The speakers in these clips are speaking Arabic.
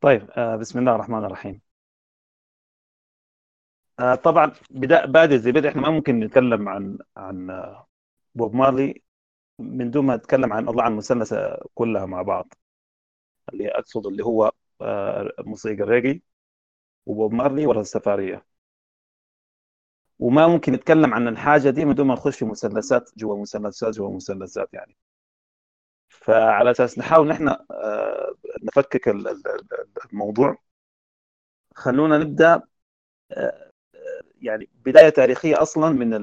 طيب آه، بسم الله الرحمن الرحيم. آه، طبعا بدا بادئ زي بدء إحنا ما ممكن نتكلم عن عن آه، بوب مارلي من دون ما نتكلم عن الاضلاع المثلثه كلها مع بعض. اللي أقصد اللي هو موسيقى الريجي وبوب مارلي والسفاريه وما ممكن نتكلم عن الحاجة دي من دون ما نخش في مثلثات جوا مثلثات جوا مثلثات يعني. فعلى أساس نحاول نحن نفكك الموضوع. خلونا نبدأ يعني بداية تاريخية أصلا من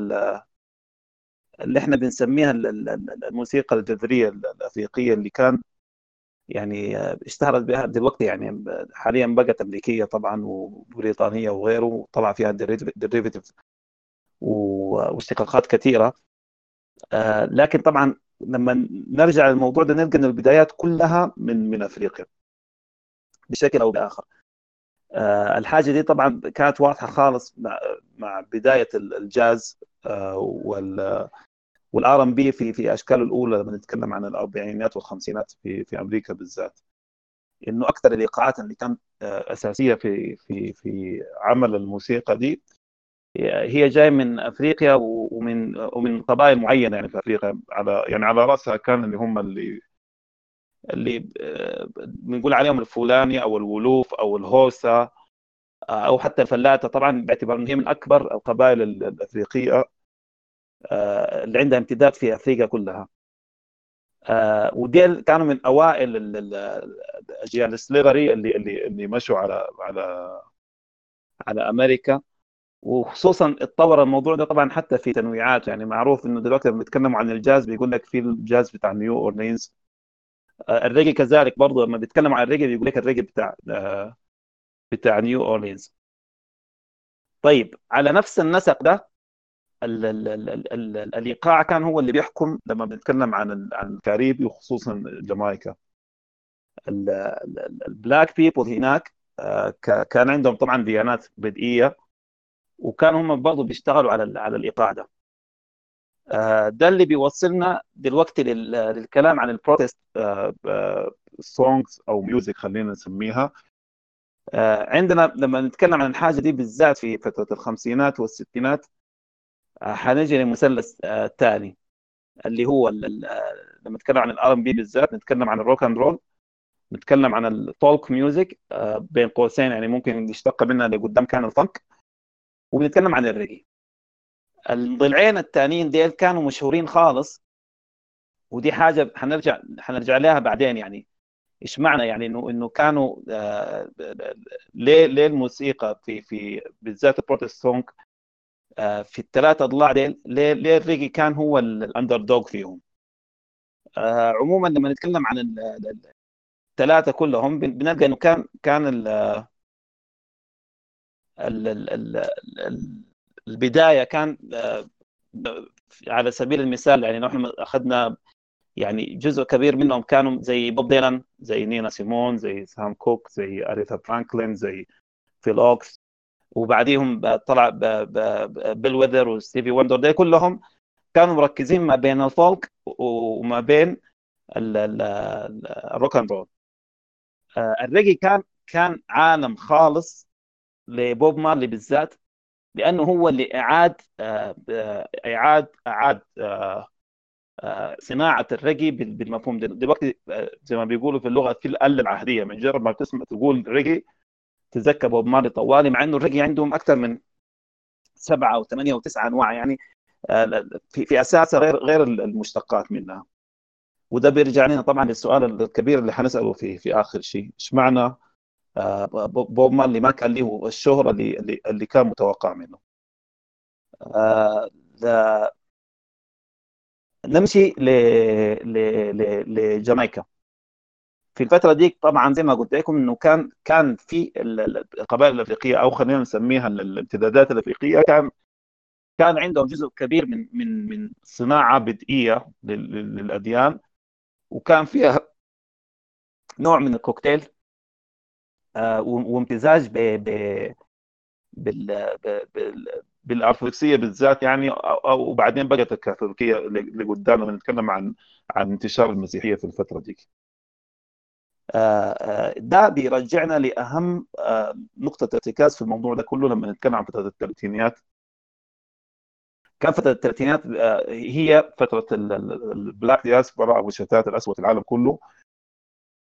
اللي إحنا بنسميها الموسيقى الجذرية الأفريقية اللي كان يعني اشتهرت بها دلوقتي يعني حاليا بقت أمريكية طبعا وبريطانية وغيره طبعا فيها ديريفيتيف واشتقاقات كثيرة. آه، لكن طبعا لما نرجع للموضوع ده نلقى إن البدايات كلها من من أفريقيا. بشكل أو بآخر. آه، الحاجة دي طبعا كانت واضحة خالص مع مع بداية الجاز آه، وال وال R&B في في اشكاله الأولى لما نتكلم عن الأربعينات والخمسينات في في أمريكا بالذات. إنه أكثر الايقاعات اللي كانت آه، أساسية في في في عمل الموسيقى دي هي جاية من أفريقيا ومن ومن قبائل معينة يعني في أفريقيا على يعني على رأسها كان اللي هم اللي اللي آه، بنقول عليهم الفولاني أو الولوف أو الهوسا آه، أو حتى الفلاته. طبعا باعتبار إن هي من أكبر القبائل الأفريقية آه، اللي عندها امتداد في أفريقيا كلها. ودي كانوا من أوائل اجيال السليفري اللي اللي اللي مشوا على على على أمريكا. وخصوصا اتطور الموضوع ده طبعا حتى في تنويعات. يعني معروف إنه دلوقتي لما بيتكلموا عن الجاز بيقول لك في الجاز بتاع نيو أورلينز. آه، الريجي كذلك برضه لما بيتكلموا عن الريجي بيقول لك الريجي بتاع آه، بتاع نيو أورلينز. طيب على نفس النسق ده ال ال ال ال ال الإيقاع كان هو اللي بيحكم لما بنتكلم عن عن الكاريبي وخصوصا جامايكا. ال black people هناك آه، كان عندهم طبعا ديانات بدائية. وكانوا هم برضه بيشتغلوا على على الايقاع ده آه، ده اللي بيوصلنا دلوقتي للكلام عن ال protest songs أو music خلينا نسميها. آه، عندنا لما نتكلم عن الحاجة دي بالذات في فترة الخمسينات والستينات آه، حنجي للمثلث الثاني اللي هو لما نتكلم عن ال R&B بالذات نتكلم عن ال rock and roll نتكلم عن ال folk music بين قوسين يعني ممكن يشتق منها لقدام كان ال funk وبنتكلم عن الريجي الضلعين الثانيين ديل كانوا مشهورين خالص ودي حاجة حنرجع حنرجع لها بعدين يعني. إيش معنى يعني إنه إنه كانوا آه ليه ليه الموسيقى في في بالذات ال protest song آه في الثلاثة أضلاع ديل ليه ليه الريجي كان هو ال underdog فيهم؟ آه عموما لما نتكلم عن الثلاثة كلهم بنلقى إنه كان كان البداية كان آه، على سبيل المثال يعني نحن أخذنا يعني جزء كبير منهم كانوا زي بوب ديلان زي نينا سيمون زي سام كوك زي أريثا فرانكلين زي فيل أوكس. وبعديهم طلع بيل ويذرز وستيفي وندر. دي كلهم كانوا مركزين ما بين ال folk وما بين ال rock and roll. الريجي كان كان عالم خالص لبوب مارلي بالذات لأنه هو اللي إعاد آه، آه، إعاد إعاد آه، صناعة الريجي بالمفهوم ده. دلوقتي زي ما بيقولوا في اللغة في الآلة العهدية. مجرد ما تسمع تقول ريجي تذكر بوب مارلي طوالي مع إنه الريجي عندهم أكثر من سبعة أو ثمانية أو تسعة أنواع يعني في في اساسها غير غير المشتقات منها. وده بيرجع لنا طبعا للسؤال الكبير اللي حنسأله في في آخر شيء. إيش معنى بوب مارلي ما كان له الشهرة اللي اللي كان متوقع منه. آه، نمشي ل... ل... ل... لجامايكا. في الفترة دي طبعا زي ما قلت لكم إنه كان كان في القبائل الأفريقية أو خلينا نسميها الامتدادات الأفريقية كان كان عندهم جزء كبير من من من صناعة بدئية للأديان وكان فيها نوع من الكوكتيل. آه، وامتزاج ب بال بالارثوذكسيه بالذات يعني وبعدين بقت الكاثوليكية اللي قدامنا بنتكلم عن عن انتشار المسيحية في الفترة دي. ده بيرجعنا لأهم نقطة ارتكاز في الموضوع ده كله لما نتكلم عن فترة الثلاثينيات. كان فترة الثلاثينات هي فترة ال black diaspora أو الشتات الأسود في العالم كله.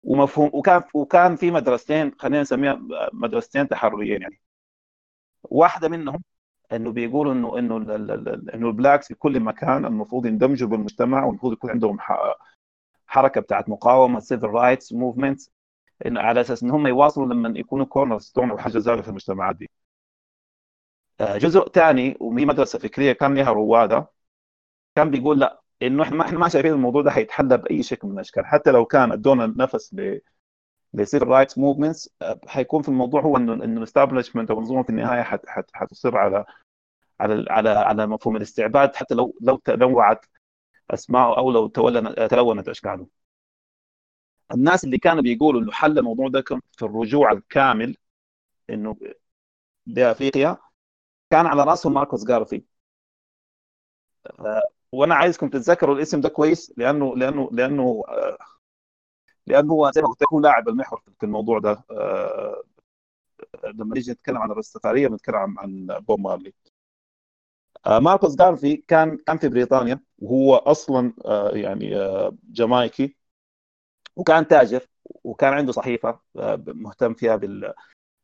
ومفهوم وكان وكان في مدرستين خلينا نسميها مدرستين تحرريين يعني واحدة منهم إنه بيقولوا إنه إنه إنه ال blacks في كل مكان المفروض يندمجوا بالمجتمع والمفروض يكون عندهم حركة بتاعت مقاومة civil rights movement على أساس إن هم يواصلوا لما يكونوا cornerstone أو حاجة زاوية في المجتمعات دي. آه، جزء ثاني وهي مدرسة فكرية كان لها روادة كان بيقول لا إنه إحنا ما إحنا ما شايفين الموضوع ده حيتحل بأي شكل من الأشكال حتى لو كان أدونا نفس ل ل civil rights movements حيكون في الموضوع هو إنه إنه ال establishment أو المنظومه في النهاية حت حت حتصر على على على على مفهوم الاستعباد حتى لو لو تنوعت اسماءه أو لو تلونت أشكاله. الناس اللي كانوا بيقولوا إنه حل الموضوع ده في الرجوع الكامل إنه لأفريقيا كان على رأسهم ماركوس جارفي وأنا عايزكم تتذكروا الاسم ده كويس لأنه لأنه لأنه لأنه هو زي ما قلت لكم لاعب المحور في الموضوع ده آه، لما نيجي نتكلم عن الرستفاريه بنتكلم عن بوب مارلي آه، ماركوس جارفي كان كان في بريطانيا وهو أصلا آه، يعني جامايكي وكان تاجر وكان عنده صحيفة مهتم فيها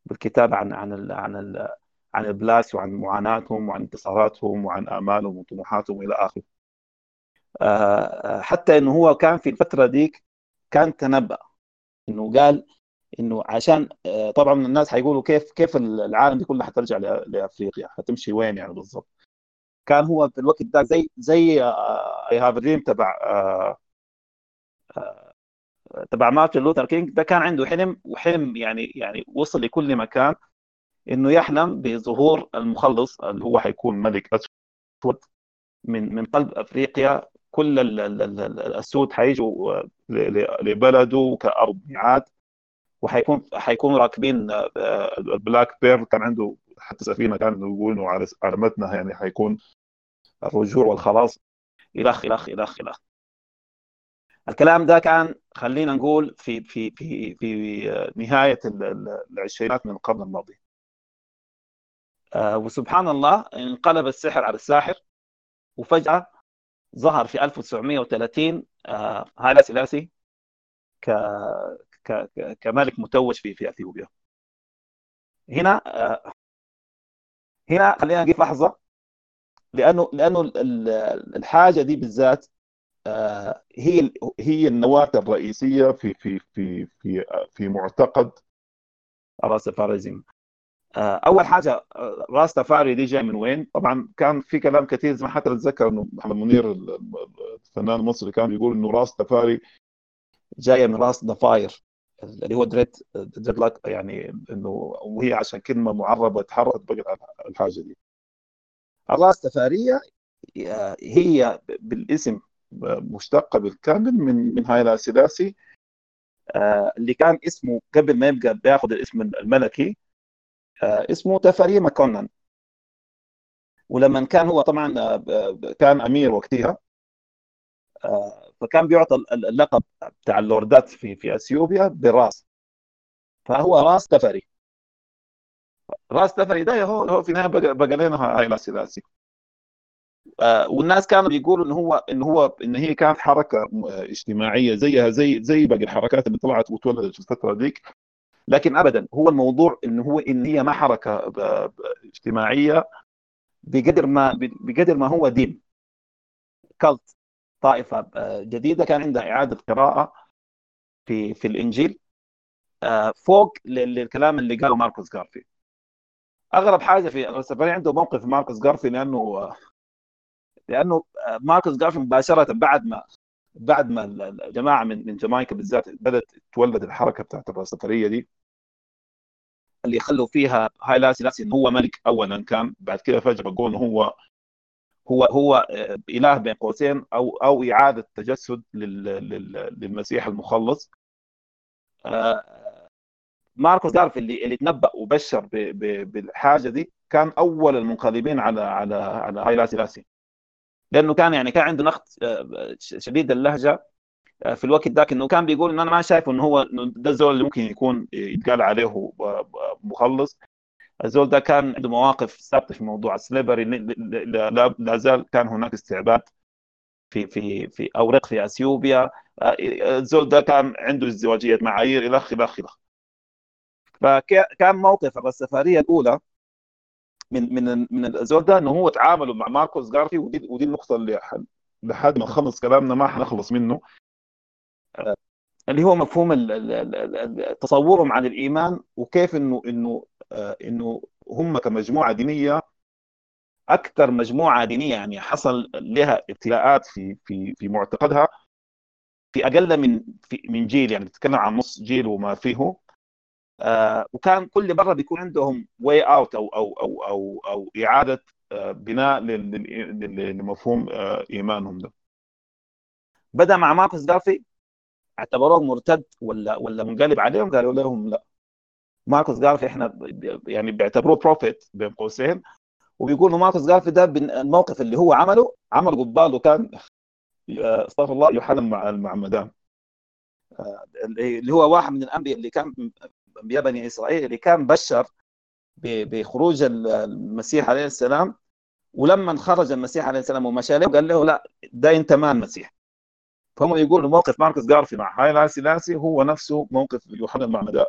بالكتابة عن عن عن عن البلاس وعن معاناتهم وعن انتصاراتهم وعن آمالهم وطموحاتهم إلى آخره. حتى إنه هو كان في الفترة ديك كان تنبأ إنه قال إنه عشان آه، طبعا الناس حيقولوا كيف كيف العالم دي كلها حترجع لأفريقيا حتمشي وين يعني بالضبط؟ كان هو في الوقت ده زي زي I have dream تبع آه، آه، تبع مارتن لوثر كينج. ده كان عنده حلم وحلم يعني يعني وصل لكل مكان إنه يحلم بظهور المخلص اللي هو حيكون ملك أسود من من قلب أفريقيا كل السود حيجوا لبلده كأرض ميعاد وحيكون حيكونوا راكبين آه، ال black بير كان عنده حتى سفينة كان يقولوا على على متنها يعني حيكون الرجوع والخلاص. الخ الخ الخ الخ الكلام ده كان خلينا نقول في في في في نهاية العشرينات من القرن الماضي. آه، وسبحان الله انقلب السحر على الساحر وفجأة ظهر في 1930 آه، هايلا سلاسي ك... ك... كملك متوج في في أثيوبيا. هنا آه، هنا خلينا نقف لحظة لأنه لأنه الحاجة دي بالذات آه، هي هي النواة الرئيسية في في في في في معتقد الرأسفاريزم. أول حاجة راس تفاري دي جاي من وين؟ طبعا كان في كلام كثير زي ما حتى اتذكر إنه محمد منير الفنان المصري كان بيقول إنه راس تفاري جاية من راس ضفاير اللي هو دريد دريد لاك يعني إنه وهي عشان كلمة معربة تحررت بقى الحاجة دي الراس تفارية هي بالاسم مشتقة بالكامل من من هايلا سلاسي اللي كان اسمه قبل ما يبقى بياخذ الاسم الملكي اسمه تفاري ماكونن ولما كان هو طبعا كان أمير وقتها فكان بيعطى اللقب بتاع اللوردات في في إثيوبيا بالراس فهو راس تفري راس تفري ده هو هو في النهاية بقى, لنا هاي سلاسي آه والناس كانوا بيقولوا ان هو ان هو إن هي كانت حركة اجتماعية زيها زي زي باقي الحركات اللي طلعت وتولدت في الفترة ذيك لكن ابدا هو الموضوع إن هو إن هي ما حركة اجتماعية بقدر ما بقدر ما هو دين. كالت طائفة آه، جديدة كان عندها إعادة قراءة في في الإنجيل آه، فوق للكلام اللي قاله ماركوس جارفي. أغرب حاجة في السفري عنده موقف ماركوس جارفي لأنه لأنه آه، ماركوس جارفي مباشرة بعد ما بعد ما الجماعه من من جامايكا بالذات بدأت تولد الحركة بتاعت السفريه دي. اللي خلوا فيها هاي لاسي انه هو ملك اولا. كان بعد كده فجأة بقول هو هو هو إله بين قوسين أو أو إعادة تجسد للمسيح المخلص. آه، ماركوس جارف اللي اللي تنبأ وبشر بالحاجة دي كان أول المنقلبين على على على هاي لاسي لاسي لأنه كان يعني كان عنده نقد آه، شديد اللهجة. في الوقت ذاك انه كان بيقول انه أنا ما شايف إنه هو ده الزول اللي ممكن يكون يتقال عليه مخلص. الزول ده كان عنده مواقف ثابتة في موضوع السليبري. لا زال كان هناك استعباد في في في أوراق في أثيوبيا. الزول ده كان عنده ازدواجية معايير إلى آخره إلى فكان موقف الرسفاريه الأولى من من من الزول ده إنه هو تعاملوا مع ماركوس جارفي ودي, ودي النقطة اللي لحد ما نخلص كلامنا ما حنخلص منه. اللي هو مفهوم تصورهم عن الإيمان وكيف انه إنه إنه هم كمجموعة دينية أكثر مجموعة دينية يعني حصل لها ابتلاءات في في في معتقدها في أقل من في من جيل يعني بتتكلم عن نص جيل وما فيه. آه وكان كل مرة بيكون عندهم way out أو أو أو أو أو إعادة آه بناء لمفهوم آه إيمانهم ده. بدأ مع ماركوس جارفي. اعتبروه مرتد ولا ولا منقلب عليهم؟ قالوا لهم لا. ماركوس جارفي إحنا يعني بيعتبروه بروفيت بين قوسين وبيقولوا ماركوس جارفي ده الموقف اللي هو عمله عمل قبال كان استغفر الله يوحنا مع المعمدان. اللي هو واحد من الأنبياء اللي كان أنبياء بني إسرائيل اللي كان بشر بخروج المسيح عليه السلام ولما خرج المسيح عليه السلام ومشى له قال له لا ده أنت ما المسيح. فهم يقولوا موقف ماركوس جارفي مع هايلا سيلاسي هو نفسه موقف يوحنا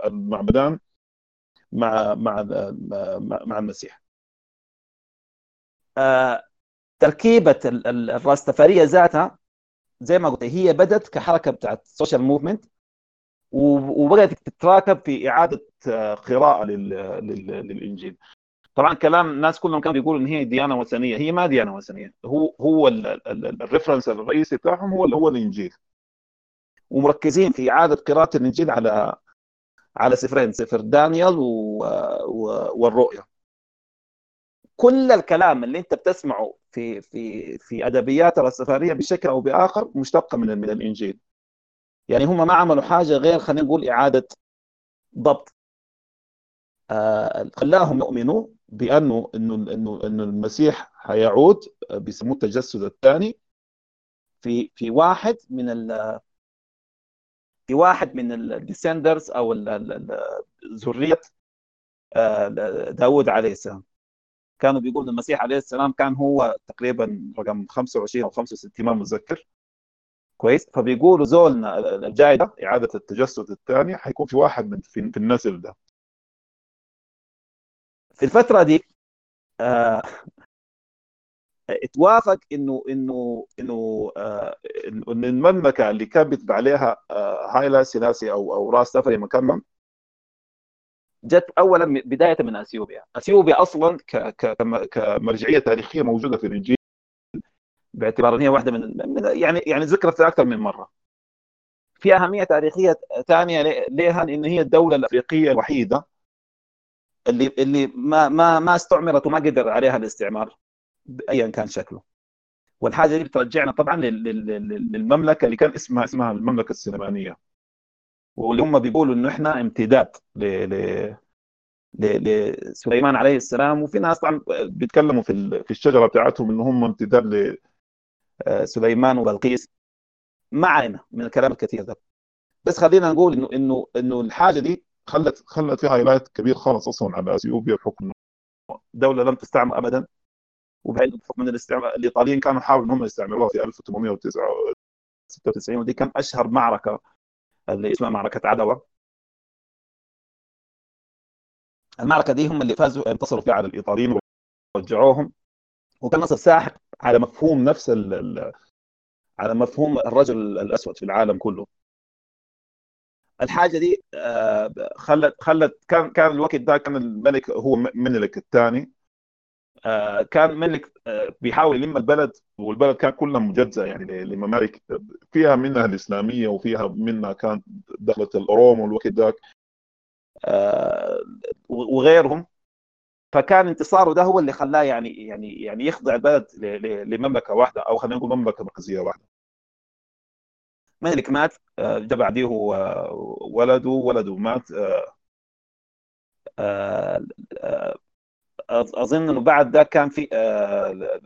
المعمدان مع مع مع المسيح. آه تركيبة الراستفاريه ذاتها زي ما قلت هي بدت كحركة بتاعت social movement وبدأت تتراكب في إعادة قراءة للإنجيل. طبعا كلام الناس كلهم كانوا بيقولوا إن هي ديانة وثنية. هي ما ديانة وثنية. هو هو الريفرنس الرئيسي بتاعهم هو هو الإنجيل. ومركزين في إعادة قراءة الإنجيل على على سفرين سفر دانيال و... و... والرؤيا كل الكلام اللي أنت بتسمعه في في في أدبيات الرسفاريه بشكل أو بآخر مشتقه من من الإنجيل. يعني هم ما عملوا حاجة غير خلينا نقول إعادة ضبط. آه خلاهم يؤمنوا بأنه إنه إنه إنه المسيح حيعود بيسموه التجسد الثاني في في واحد من ال في واحد من الديسندرز أو ذرية داود عليه السلام. كانوا بيقولوا المسيح عليه السلام كان هو تقريبا رقم 25 أو 65 ما متذكر. كويس. فبيقولوا زولنا الجاي ده إعادة التجسد الثاني حيكون في واحد من في النسل ده. في الفترة دي آه اتوافق إنه إنه إنه آه إن المملكة اللي كان بيتبع عليها آه هايلا سيلاسي أو أو راس سفري مكمم جت اولا بداية من أثيوبيا، أثيوبيا أصلا كمرجعية تاريخية موجودة في الانجيل باعتبار إن هي واحدة من يعني يعني ذكرت أكثر من مرة. في أهمية تاريخية ثانية لها إن هي الدولة الأفريقية الوحيدة اللي اللي ما ما ما استعمرت وما قدر عليها الاستعمار ايا كان شكله. والحاجة دي بترجعنا طبعا للمملكة اللي كان اسمها اسمها المملكة السليمانية. واللي هم بيقولوا إنه إحنا امتداد ل ل لسليمان عليه السلام وفي ناس طبعا بيتكلموا في في الشجرة بتاعتهم ان هم امتداد لسليمان وبلقيس ما علينا من الكلام الكثير ده بس خلينا نقول إنه إنه إنه الحاجة دي خلت خلت فيها هايلايت كبير خالص أصلا على إثيوبيا بحكم دولة لم تستعمر ابدا. بحكم من الاستعمار الإيطاليين كانوا حاولوا ان هم يستعمروها في 1896 ودي كان أشهر معركة اللي اسمها معركة عدوى. المعركة دي هم اللي فازوا انتصروا فيها على الإيطاليين ورجعوهم وكان نصر ساحق على مفهوم نفس على مفهوم الرجل الأسود في العالم كله. الحاجة دي خلت خلت كان كان الوقت ده كان الملك هو منلك الثاني. كان ملك بيحاول يلم البلد والبلد كان كلها مجزأة يعني لممالك فيها منها الإسلامية وفيها منها كان دخلت الأوروم والوقت ذاك. وغيرهم. فكان انتصاره ده هو اللي خلاه يعني يعني يعني يخضع البلد لمملكة واحدة أو خلينا نقول مملكة مركزية واحدة. ملك مات جاء بعديه ولده ولده مات أظن إنه بعد ده كان في آه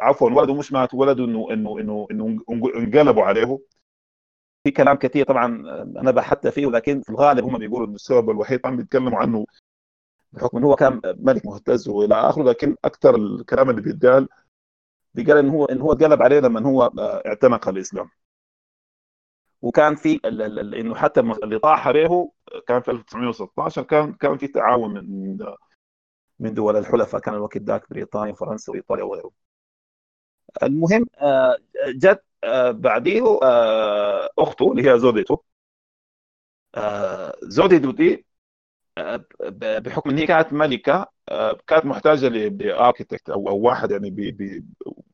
عفوا ولده مش مات ولده إنه إنه إنه إنه انقلبوا عليه. في كلام كثير طبعا أنا بحثت فيه ولكن في الغالب هم بيقولوا إنه السبب الوحيد طبعا بيتكلموا عنه بحكم إنه هو كان ملك مهتز وإلى آخره لكن أكثر الكلام اللي بيتقال بيقال إنه هو إنه هو قلب عليه لما هو اعتنق الإسلام. وكان في إنه حتى اللي طاح به كان في 1916 كان كان في تعاون من من دول الحلفاء. كان الوقت ذاك بريطانيا وفرنسا وإيطاليا وغيره. المهم آه، جت آه، بعديه آه، أخته اللي هي زودته زودته دي بحكم إن هي كانت ملكة كانت محتاجة لاركتكت أو واحد يعني بي بي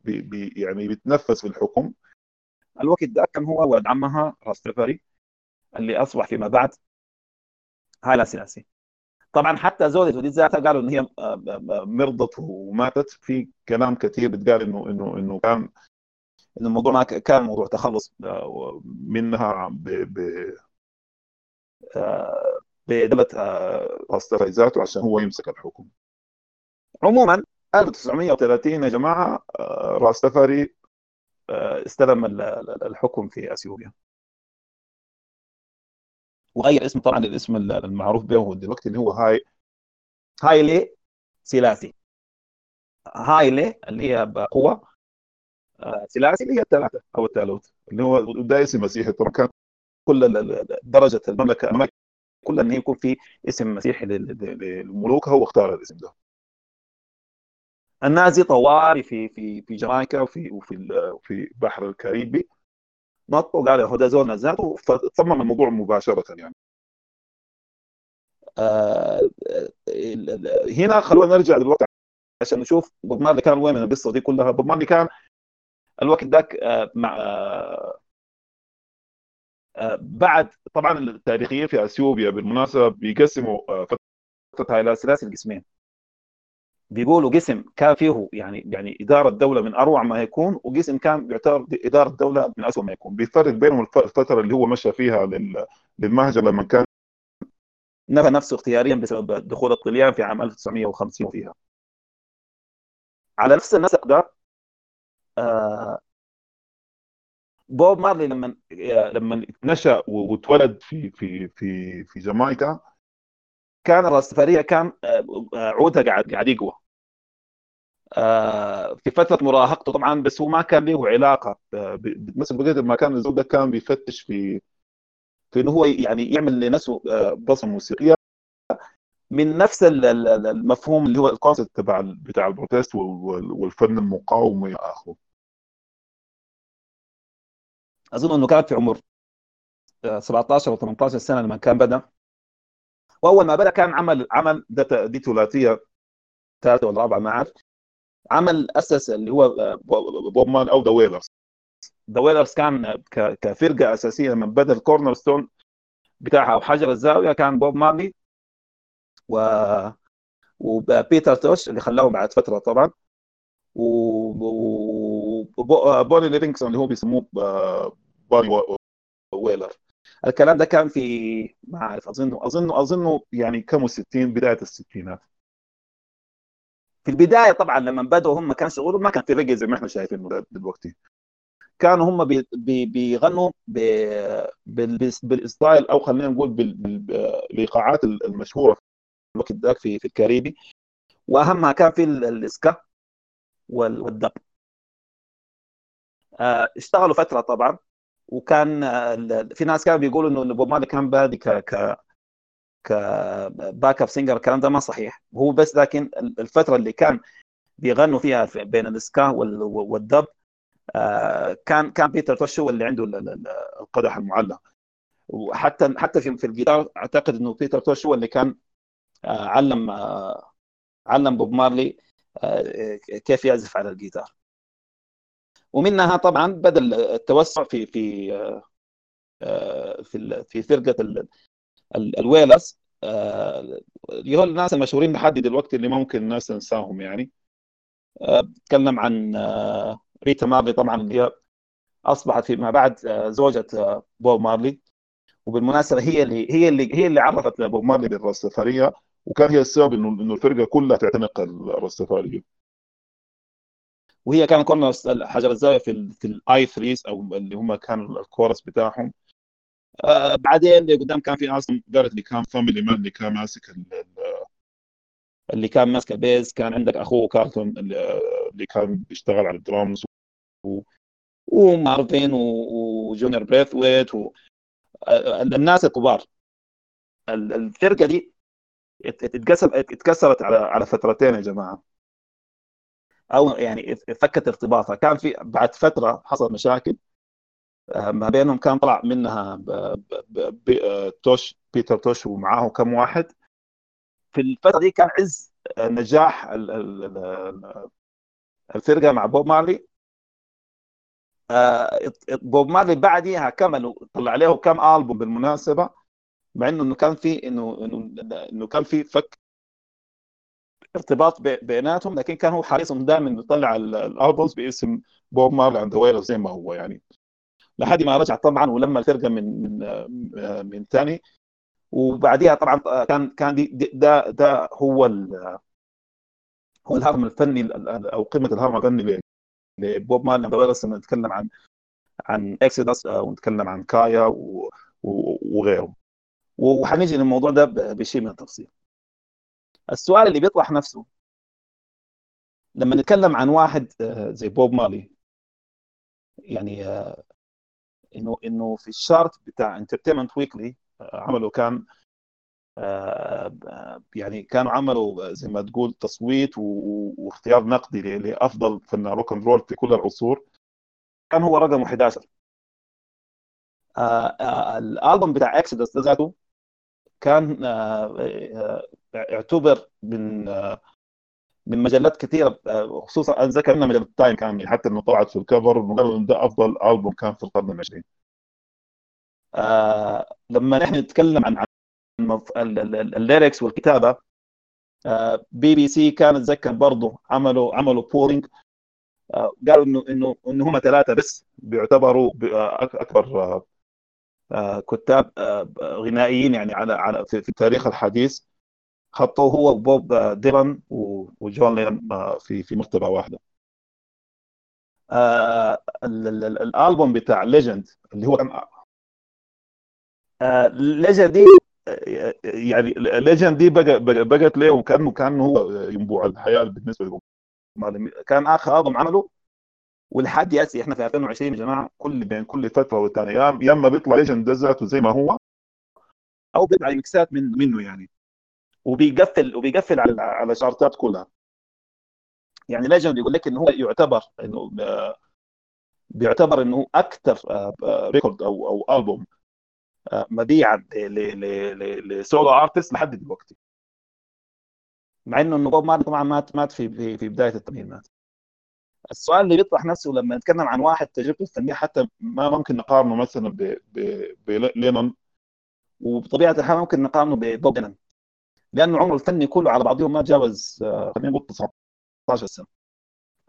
بي يعني بيتنفس في الحكم. الوقت ده كان هو ولد عمها راستفاري اللي أصبح فيما بعد هايلا سيلاسي طبعا حتى زوجته دي ذاتها قالوا إن هي آه، آه، آه، مرضت وماتت. في كلام كثير بتقال إنه إنه إنه كان إنه الموضوع ما كان موضوع تخلص منها ب ب بدولة راستفاري ذاته عشان هو يمسك الحكم. عموما 1930 يا جماعة راستفاري استلم الحكم في أثيوبيا. وغير اسمه طبعا الاسم المعروف به دلوقتي اللي هو هاي هايلي سيلاسي. هايلي اللي هي بقوة. آه، سيلاسي اللي هي الثلاثه أو الثالوث اللي هو ده اسم مسيحي. طبعا كان كل درجة المملكه كل إن يكون في اسم مسيحي للملوك هو اختار الاسم ده. الناس دي طوالي في في في جامايكا وفي وفي في بحر الكاريبي. نط وقال هو ده زول ذاته فصمم الموضوع مباشرة يعني. آه هنا خلونا نرجع دلوقتي عشان نشوف بوب مارلي كان وين من القصة دي كلها. بوب مارلي كان الوقت ذاك آه مع آه بعد طبعا التاريخيين في أثيوبيا بالمناسبة بيقسموا آه، فتره هايلا سلاسل قسمين. بيقولوا قسم كان فيه يعني يعني إدارة دولة من أروع ما يكون وقسم كان بيعتبر إدارة دولة من اسوء ما يكون. بيفرق بينهم الفترة اللي هو مشى فيها للمهجر لما كان نفى نفسه اختياريا بسبب دخول الطليان في عام 1950 فيها. على نفس النسق ده آه بوب مارلي لما لما نشأ وتولد في في في في جامايكا كان الراستفاريه كان آه، عودها قاعد قاعد يقوى. في فترة مراهقته طبعا بس هو ما كان له علاقة مثلا بقدر ما كان الزول كان بيفتش في في إنه هو يعني يعمل لنفسه آه، بصمة موسيقية من نفس المفهوم اللي هو ال concept تبع بتاع ال protest والفن المقاوم إلى آخره. أظن إنه كان في عمر 17 أو 18 سنة لما كان بدأ. وأول ما بدأ كان عمل عمل دي ثلاثيه ولا رابعه ما أعرف. عمل اسس اللي هو آه، بوب مارلي and The Wailers. The Wailers كان كفرقة أساسية لما بدا ال corner stone بتاعها أو حجر الزاوية كان بوب مارلي و وبيتر توش اللي خلاه بعد فترة طبعا. وبوني ليفينغستون اللي هو بيسموه آه، بوني ويلر. الكلام ده كان في ما أعرف أظنه أظنه أظنه يعني كم 60 بداية الستينات. في البداية طبعا لما بدأوا هم كان شغلهم ما كان في ريجي زي ما إحنا شايفينه دلوقتي. كانوا هم بي بي بيغنوا بال style أو خلينا نقول بالإيقاعات المشهورة في الوقت ذاك في في الكاريبي. وأهمها كان في ال ska وال dub. آه، اشتغلوا فترة طبعا. وكان في ناس كانوا بيقولوا إنه بوب مارلي كان بادي ك ك backup singer الكلام ده ما صحيح. هو بس لكن الفترة اللي كان بيغنوا فيها بين ال ska وال dub آه، كان كان بيتر توش هو اللي عنده القدح المعلى. وحتى حتى في في الجيتار أعتقد إنه بيتر توش هو اللي كان آه، علم آه، علم بوب مارلي كيف يعزف على الجيتار. ومنها طبعا بدأ التوسع في في في في فرقة ال Wailers اللي هو الناس المشهورين لحد دلوقتي اللي ممكن الناس تنساهم يعني. بتكلم عن ريتا مارلي طبعا هي أصبحت فيما بعد زوجة بوب مارلي. وبالمناسبة هي اللي هي اللي هي اللي عرفت بوب مارلي بالرستفارية. وكان هي السبب إنه الفرقة كلها تعتنق الرستفارية. وهي كانت كنا حجر الزاوية في ال في ال I 3 أو اللي هم كانوا الكورس بتاعهم. آه بعدين اللي قدام كان في أصلا قالت اللي كان Family Man اللي كان ماسك اللي كان ماسك ال bass كان عندك أخوه كارلتون اللي كان بيشتغل على الدرامز. ومارفين وجونيور بريثويت و... الناس الكبار. الفرقة دي اتكسرت على على فترتين يا جماعة. أو يعني فكت ارتباطها. كان في بعد فترة حصل مشاكل. آه، ما بينهم كان طلع منها توش بيتر توش ومعاه كم واحد. في الفترة دي كان عز نجاح الفرقة مع بوب مارلي. آه، بوب مارلي بعديها كملوا طلع له كم ألبوم بالمناسبة مع إنه كان في إنه إنه كان في فك ارتباط بيناتهم لكن كان هو حريص دائما يطلع الألبومز باسم بوب مارلي عند ويلر زي ما هو يعني. لحد ما رجع طبعا ولما الفرقه من من من ثاني. وبعديها طبعا كان كان ده ده هو هو الهرم الفني أو قمة الهرم الفني لبوب مارلي بس نتكلم عن عن إكسيدس ونتكلم عن كايا وغيره. وحنيجي للموضوع ده بشيء من التفصيل. السؤال اللي بيطرح نفسه لما نتكلم عن واحد آه، زي بوب مارلي يعني آه، إنه إنه في ال chart بتاع Entertainment Weekly عملوا كان آه، يعني كانوا عملوا زي ما تقول تصويت واختيار نقدي لأفضل فنان rock and roll في كل العصور. كان هو رقم 11 الألبوم بتاع Exodus ذاته كان اعتبر من من مجلات كثيرة خصوصا أنا ذكر مجله تايم كان حتى إنه طلعت في ال cover ده أفضل ألبوم كان في القرن العشرين. آه لما نحن نتكلم عن ال lyrics والكتابة آه بي بي سي كان أتذكر برضه عملوا عملوا polling آه قالوا انه انه إنه هم ثلاثة بس بيعتبروا أكبر آه، كتاب آه، غنائيين يعني على على في التاريخ الحديث ختوه هو وبوب ديلان وجون لينون آه، في في مرتبه واحدة. الألبوم بتاع Legend اللي هو Legend دي يعني Legend دي بقت له وكانه كان هو ينبوع الحياة بالنسبة له كان آخر ألبوم عمله ولحد يأتي إحنا في 2020 يا جماعة كل بين كل فترة والثانيه يا إما بيطلع Legend ذاته زي ما هو أو بيطلع ميكسات من منه يعني. وبيقفل وبيقفل على على الشارتات كلها. يعني Legend يقول لك إنه هو يعتبر إنه بيعتبر إنه أكثر record أو أو البوم آه، مبيعا ل solo artist لحد دلوقتي. مع إنه انه بوب مارلي طبعا مات مات في في بداية الثمانينات السؤال اللي بيطرح نفسه لما نتكلم عن واحد تجربته الفنيه حتى ما ممكن نقارنه مثلا بلينون وبطبيعة الحال ممكن نقارنه ببوب ديلان. لأنه عمره الفني كله على بعضهم ما تجاوز آه، خلينا نقول 19 سنة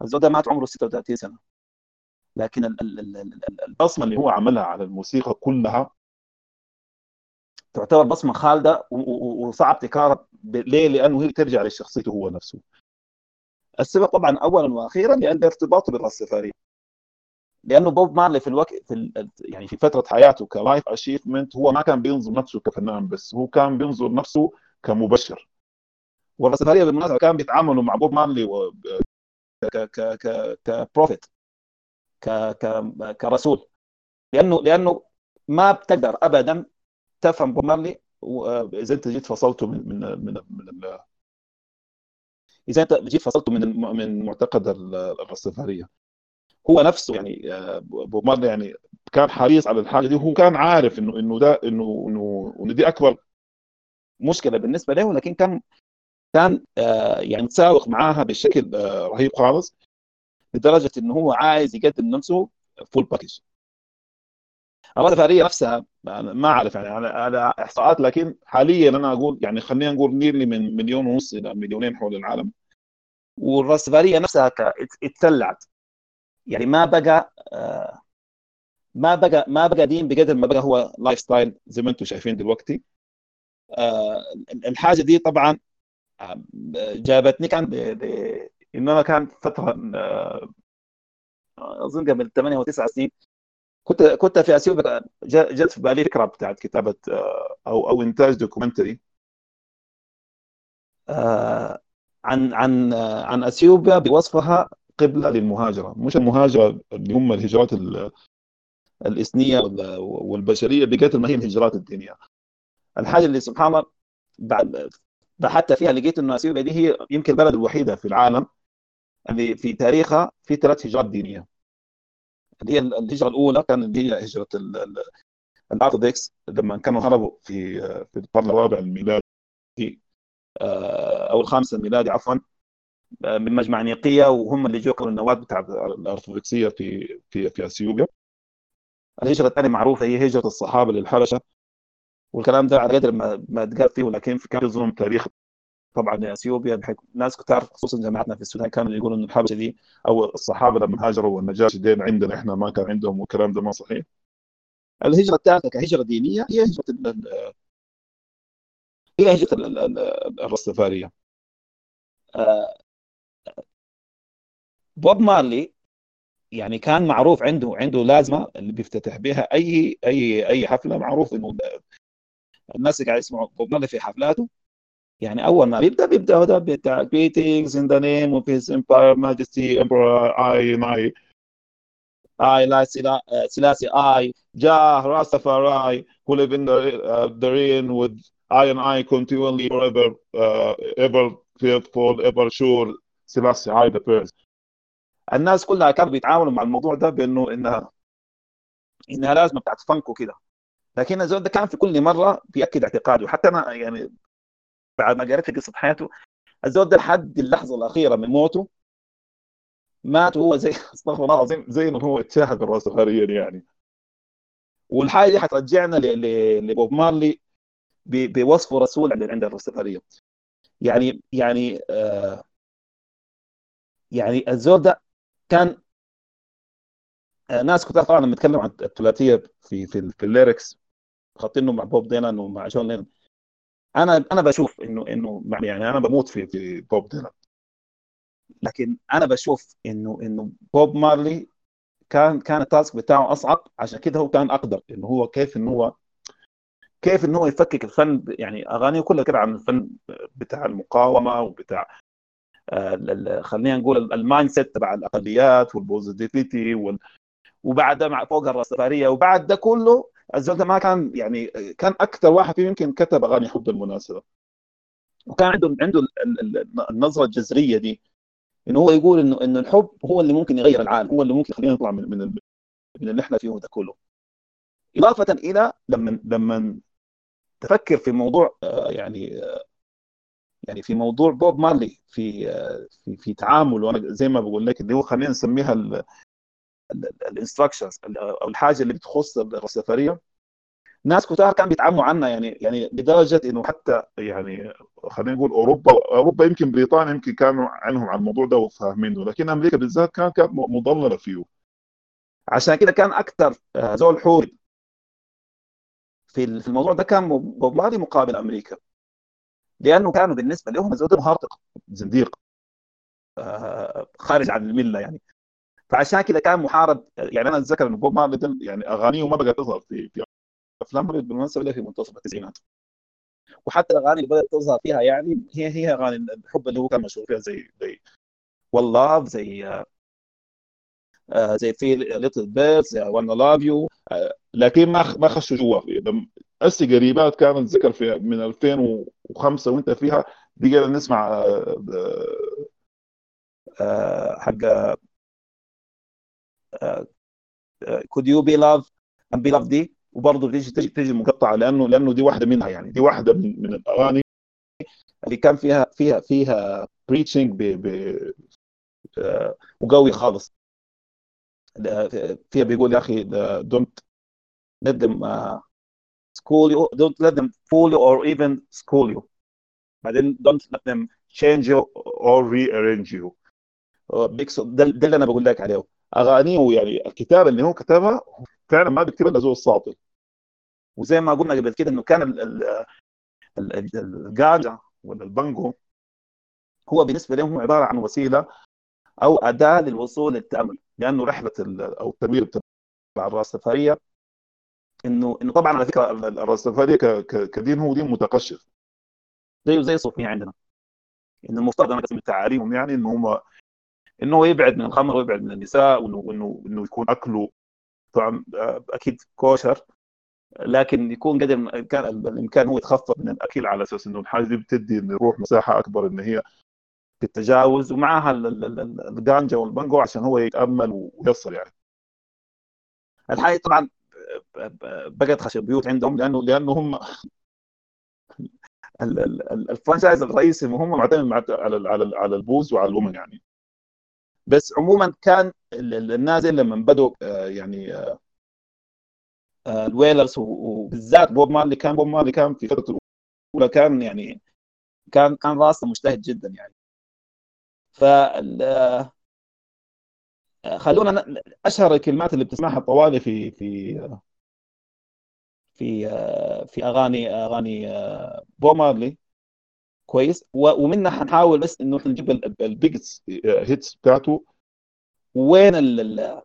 الزول ده مات عمره 36 سنة لكن البصمة اللي هو عملها على الموسيقى كلها تعتبر بصمة خالدة وصعب تكرار ليه؟ لأنه هي ترجع لشخصيته هو نفسه السبب طبعا اولا وأخيرا لأن ارتباطه بالراسفاريه لأنه بوب مارلي في الوقت في. يعني في فترة حياته life achievement هو ما كان بينظر نفسه كفنان بس هو كان بينظر نفسه كمبشر. والراسفاريه بالمناسبه كان بيتعاملوا مع بوب مارلي و... ك ك ك ك prophet ك ك كرسول. لأنه لأنه ما بتقدر ابدا تفهم بوب مارلي إذا أنت جيت فصلته من من من, من إذا أنت جيت فصلته من من معتقد الراسماليه هو نفسه يعني آه، بوب مارلي يعني كان حريص على الحاجة دي وهو كان عارف انه إنه ده انه إنه دي أكبر مشكلة بالنسبة له لكن كان كان آه، يعني متساوق معاها بشكل آه، رهيب خالص لدرجة إنه هو عايز يقدم نفسه full package الرده نفسها ما أعرف يعني على إحصاءات لكن حاليا أنا أقول يعني خلينا نقول nearly من مليون ونص إلى مليونين حول العالم. والراسفاريه نفسها اتسلعت. يعني ما بقى آه، ما بقى ما بقى دين بقدر ما بقى هو lifestyle زي ما أنتم شايفين دلوقتي. آه، الحاجة دي طبعا آه، جابتني كان انه أنا كان فترة أظن قبل 8 أو 9 سنين كنت كنت في اثيوبيا جت في بالي فكرة بتاعت كتابة أو أو إنتاج دوكيومنتري عن عن عن أثيوبيا بوصفها قبلة للمهاجرة مش المهاجرة اللي هم الهجرات الإثنية والبشرية بقدر ما هي الهجرات الدينيه الحاجة اللي سبحان الله بحثت فيها لقيت إنه أثيوبيا دي هي يمكن البلد الوحيدة في العالم اللي في تاريخها في ثلاث هجرات دينية. اللي هي الهجرة الأولى كانت هي هجرة الأرثوذكس لما كانوا هربوا في في القرن الرابع الميلادي أو الخامس الميلادي عفوا من مجمع نيقيه وهم اللي جو النواه بتاع الأرثوذكسية في في في أثيوبيا. الهجرة الثانية معروفة هي هجرة الصحابة للحبشة. والكلام ده على قدر ما ما تقال فيه ولكن كان في ظلم تاريخ طبعا لإثيوبيا بحيث ناس كثار خصوصا جماعتنا في السودان كانوا يقولوا انه الحبشه دي أو الصحابة لما هاجروا والنجاشي دين عندنا إحنا ما كان عندهم والكلام ده ما صحيح. الهجرة الثالثه كهجرة دينية هي هجرة هي هجرة الرستفاريه بوب مارلي يعني كان معروف عنده عنده لازمة اللي بيفتتح بها أي أي أي حفلة معروف إنه الناس اللي قاعد يسمعوا بوب مارلي في حفلاته يعني اول ما بيبدا بيبدا هذا بتاع greetings in the name of his empire majesty emperor I I I لا سلاسي I Jah Rastafari who live in the, uh, rain with I and I continually forever uh, ever faithful ever sure سلاسي I the first الناس كلها كانوا بيتعاملوا مع الموضوع ده بانه انها انها لازمه بتاعت فنك وكده لكن الزول ده كان في كل مرة بيأكد اعتقاده. حتى أنا يعني بعد ما قريت قصة حياته الزول ده لحد اللحظة الأخيرة من موته مات وهو زي أستغفر الله العظيم زي انه هو اتشاهد الراسخاريا يعني. والحاجة دي حترجعنا لبوب مارلي بوصفه رسول عند الراسفاريه يعني يعني آه يعني الزول ده كان آه ناس كتار طبعا لما نتكلم عن الثلاثية في في, في ال lyrics خاطينه مع بوب ديلان ومع جون لينن أنا أنا بشوف إنه إنه يعني أنا بموت في في بوب ديلان. لكن أنا بشوف إنه إنه بوب مارلي كان كان ال task بتاعه أصعب. عشان كده هو كان أقدر. إنه هو كيف إنه هو كيف إنه هو يفكك الفن يعني أغانيه كلها كده عن الفن بتاع المقاومة وبتاع آه خلينا نقول ال mindset تبع الأقليات وال positivity وال وبعد مع فوق الراسفاريه وبعد ده كله الزول ما كان يعني كان أكثر واحد فيهم يمكن كتب أغاني حب بالمناسبه وكان عنده عنده النظرة الجذرية دي إنه هو يقول إنه إنه الحب هو اللي ممكن يغير العالم هو اللي ممكن يخلينا نطلع من من من اللي إحنا فيه ده كله. إضافة إلى لما لما تفكر في موضوع يعني يعني في موضوع بوب مارلي في في في تعامل وأنا زي ما بقول لك اللي هو خلينا نسميها الانستراكشنز أو الحاجة اللي بتخص السفرية. ناس كتار كانوا بيتعاملوا عنها يعني يعني لدرجة إنه حتى يعني خلينا نقول أوروبا أوروبا يمكن بريطانيا يمكن كانوا عنهم على الموضوع ده وفاهمينه لكن أمريكا بالذات كانت كانت مضللة فيه. عشان كده كان أكثر زول حوري. في الموضوع ده كان بوب مارلي مقابل أمريكا. لأنه كانوا بالنسبة لهم الزول ده زنديق خارج عن الملة يعني. فعشان كده كان محارب يعني أنا أتذكر إنه بوب مارلي يعني أغانيه ما بقت تظهر في في أفلام بالمناسبة في منتصف التسعينات. وحتى الأغاني اللي بدأت تظهر فيها يعني هي هي أغاني الحب اللي هو كان مشهور فيها زي زي والله زي آه زي في ليتل بيرز زي وأنا لاف يو لكن ما ما خشوا جوا هسه قريبات كانت ذكر في من 2005 وانت فيها بقينا نسمع آه آه حق could you be loved and be loved دي؟ وبرضه تيجي تيجي تيجي مقطعة لأنه لأنه دي واحدة منها يعني. دي واحدة من, من الأغاني اللي كان فيها فيها فيها preaching ب ب وقوي خالص. فيها بيقول يا أخي don't let them uh, school you don't let them fool you or even school you. بعدين don't let them change you or rearrange you. ده, ده اللي أنا بقول لك عليه. أغانيه يعني الكتابة اللي هو كتبها فعلا ما بيكتبها الا زول الساطل وزي ما قلنا قبل كده إنه كان الجاجا ولا البانجو هو بالنسبة لهم عبارة عن وسيلة أو أداة للوصول للتأمل لأنه رحلة أو التنوير الراسفاريه انه إنه طبعا على فكرة الراسفاريه كدين هو دين متقشف. زيه زي الصوفيه عندنا. إنه المفترض أنا قسم تعاليمهم يعني إنه هم إنه يبعد من الخمر ويبعد من النساء وانه انه انه يكون أكله طبعا أكيد كوشر لكن يكون قدر الامكان الإمكان هو يتخفف من الأكل على أساس إنه الحاجة دي بتدي الروح مساحة أكبر إن هي في التجاوز ومعها الجانجا والبانجو عشان هو يتأمل ويصل يعني. الحقيقة طبعا بقت خشب بيوت عندهم لأنه لأنه هم الفرانشايز الرئيسي هم معتمد على على البوز وعلى الومن يعني. بس عموما كان النازل لما بدوا آه، يعني آه، آه، الويلرز وبالذات بوب مارلي كان بوب مارلي كان في فترته الأولى كان يعني كان كان راسه مجتهد جدا يعني. ف خلونا أشهر الكلمات اللي بتسمعها طوالي في في في في أغاني أغاني بوب مارلي. كويس. ومنها حنحاول بس إنه إحنا نجيب ال biggest hits بتاعته. وين ال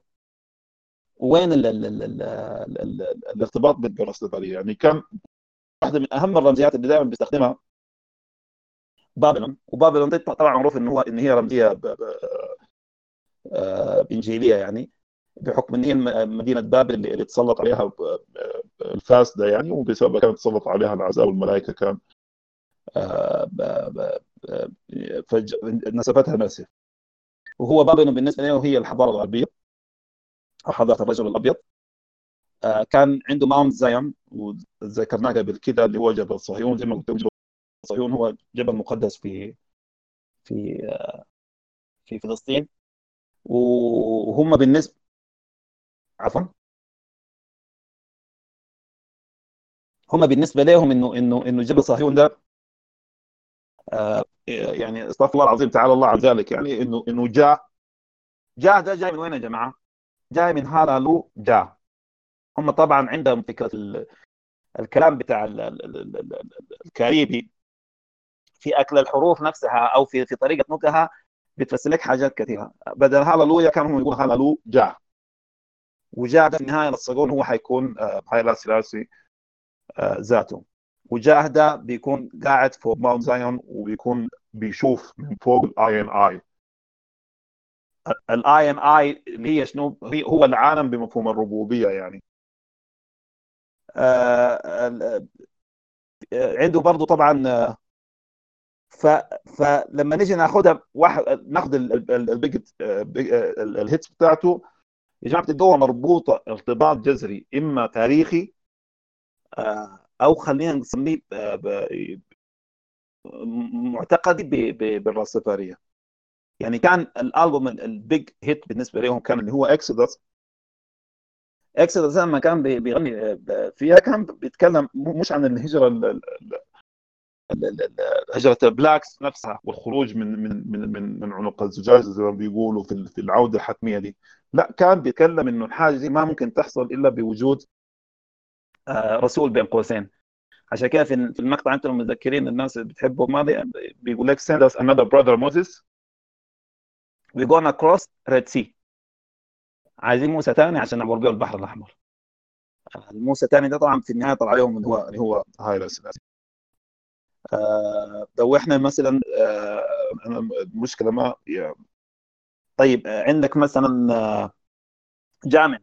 وين ال ال ال ال الارتباط بالراسماليه يعني كان واحدة من أهم الرمزيات اللي دائما بيستخدمها بابلون. وبابلون دي طبعا معروف إن هو إن هي رمزية آه، انجيليه يعني بحكم إن هي مدينة بابل اللي تسلط عليها الفاسده يعني وبسبب كانت تسلط عليها العذاب والملائكة كان. نسفتها ناسف وهو بابل بالنسبة له هي الحضارة الغربية. أو حضارة الرجل الأبيض. آه، كان عنده ماونت زايون وذكرناه قبل كده اللي هو جبل صهيون زي ما قلت جبل صهيون هو جبل مقدس في في آه، في فلسطين. وهم بالنسبة عفوا. هم بالنسبة لهم إنه إنه إنه جبل صهيون ده يعني استغفر الله العظيم تعالى الله عن ذلك يعني إنه إنه جاء جاء ده جاي من وين يا جماعة؟ جاي من هالالو جاء. هم طبعا عندهم فكرة الكلام بتاع الكاريبي. في أكل الحروف نفسها أو في في طريقة نطقها بتفسر لك حاجات كثيرة. بدل هالالويا كان هم يقول هالالو جاء. وجاء في النهاية للصقون هو حيكون هايلا سلاسي ذاته. وجاهده بيكون قاعد فوق ماونت زايون وبيكون بيشوف من فوق الاي ان اي الاي ان اي اللي هي شنو؟ هو العالم بمفهوم الربوبية يعني. آه عنده برضه طبعا ف فلما نيجي ناخذها واحد ناخذ ال biggest ال hits بتاعته يا جماعة بتبقى مربوطه ارتباط جذري إما تاريخي آه أو خلينا نسميه معتقدي بالراسفارية. يعني كان الألبوم ال big hit بالنسبة لهم كان اللي هو Exodus Exodus لما كان بيغني فيها كان بيتكلم مش عن الهجرة هجرة ال blacks نفسها والخروج من من من من, من عنق الزجاج زي ما بيقولوا في العودة الحتمية دي. لا كان بيتكلم إنه الحاجة دي ما ممكن تحصل إلا بوجود آه، رسول بين قوسين. عشان كده في المقطع أنتم متذكرين الناس اللي بتحبوا ماضي بيقول لك send us another brother Moses. We gonna cross Red Sea. عايزين موسى ثاني عشان بيه البحر الأحمر. الموسى الثاني ده طبعا في النهاية طلع اللي هو اللي هو سلاسي آه لو إحنا مثلا آه المشكلة ما طيب عندك مثلا آه جامع.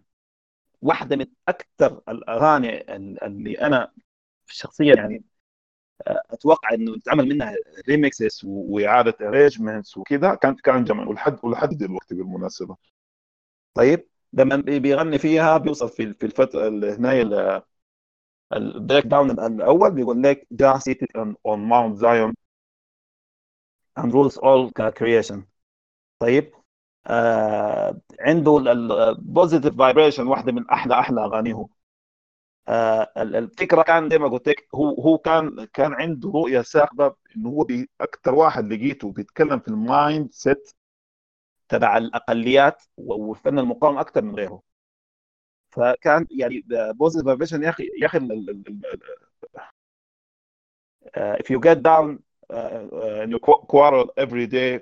واحدة من أكثر الأغاني اللي أنا شخصيا يعني آه، أتوقع إنه يتعمل منها remixes وإعادة arrangements وكذا كانت كان جمع ولحد ولحد دلوقتي بالمناسبة. طيب لما بيغني فيها بيوصل في في الفترة هنا ال breakdown الأول بيقول لك Jah seated on Mount Zion and rules all creation. طيب عنده ال positive vibration واحدة من أحلى أحلى أغانيه. آه الفكرة كان زي ما قلت لك هو هو كان كان عنده رؤية ثاقبه إنه هو أكثر واحد لقيته بيتكلم في المايند سيت تبع الأقليات والفن المقاوم أكثر من غيره. فكان يعني بوزيتيف فايبريشن يا أخي يا أخي if you get down uh, and you quarrel every day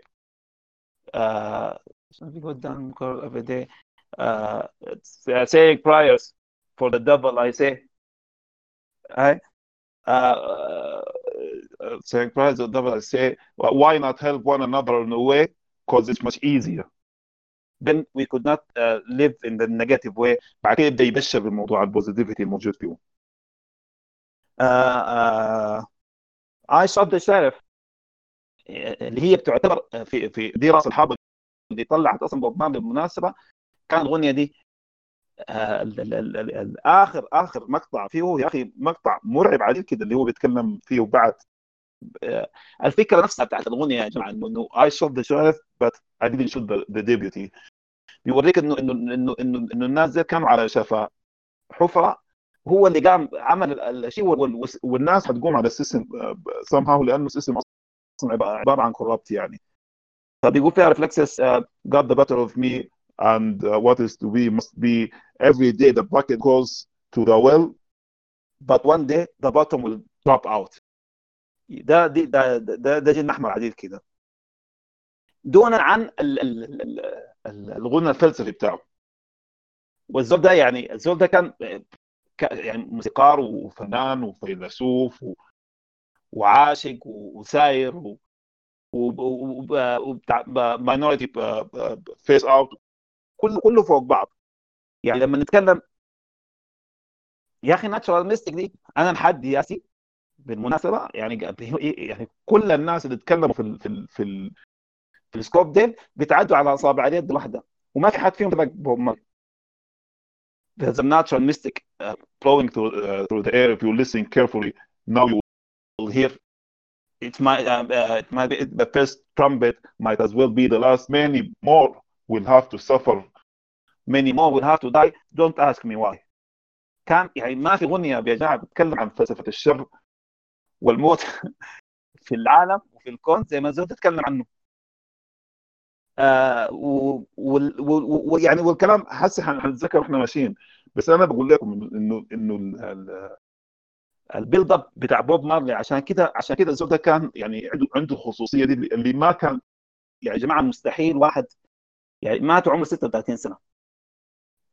uh, if you go down quarrel every day uh, saying prayers for the devil I say I uh, saying prayers for the devil I say why not help one another in a way because it's much easier then we could not uh, live in the negative way بعد كده يبدا يبشر بالموضوع البوزيتيفيتي الموجود فيه uh, uh, I shot the sheriff اللي هي بتعتبر في في دي راس الحرب اللي طلعت أصلا بوب مارلي بالمناسبة كان الأغنية دي آه آخر آخر مقطع فيه يا أخي مقطع مرعب عديد كده اللي هو بيتكلم فيه بعد آه الفكرة نفسها بتاعت الأغنية يا جماعة إنه I shot the sheriff but I didn't the, the deputy. بيوريك إنه إنه إنه إنه إنه الناس دي كانوا على شفا حفره هو اللي قام عمل الشيء والناس حتقوم على السيستم somehow لأنه السيستم أصلا عبارة عن كوربت يعني. فبيقول فيها ريفلكسس uh, got the better of me and uh, what is to be must be every day the bucket goes to the well but one day the bottom will drop out ده دي ده ده ده جن أحمر عديد كده دونا عن ال ال ال الغنى الفلسفي بتاعه والزول ده يعني الزول ده كان يعني موسيقار وفنان وفيلسوف. وعاشق وساير و... وبتاع ماينورتي فيس اوت كله كله فوق بعض. يعني لما نتكلم يا أخي ناتشورال ميستيك دي أنا لحد ياسي بالمناسبة يعني يعني كل الناس اللي اتكلموا في ال في ال في, في السكوب ديل بيتعدوا على أصابع اليد واحدة. وما في حد فيهم تبقى بوب There's a natural mystic uh, flowing through, uh, through the air. If you listen carefully, now you will hear it might uh, uh, it might be the first trumpet might as well be the last. Many more will have to suffer. Many more will have to die. Don't ask me why. كان يعني ما في اغنيه يا جماعة بتتكلم عن فلسفة الشر والموت في العالم وفي الكون زي ما زلت تتكلم عنه. آه ويعني والكلام هسه حنتذكر وإحنا ماشيين بس أنا بقول لكم انه إنه البيلد اب بتاع بوب مارلي. عشان كده عشان كده الزول ده كان يعني عنده عنده الخصوصيه دي اللي ما كان يعني يا جماعة مستحيل واحد يعني مات عمره 36 سنة.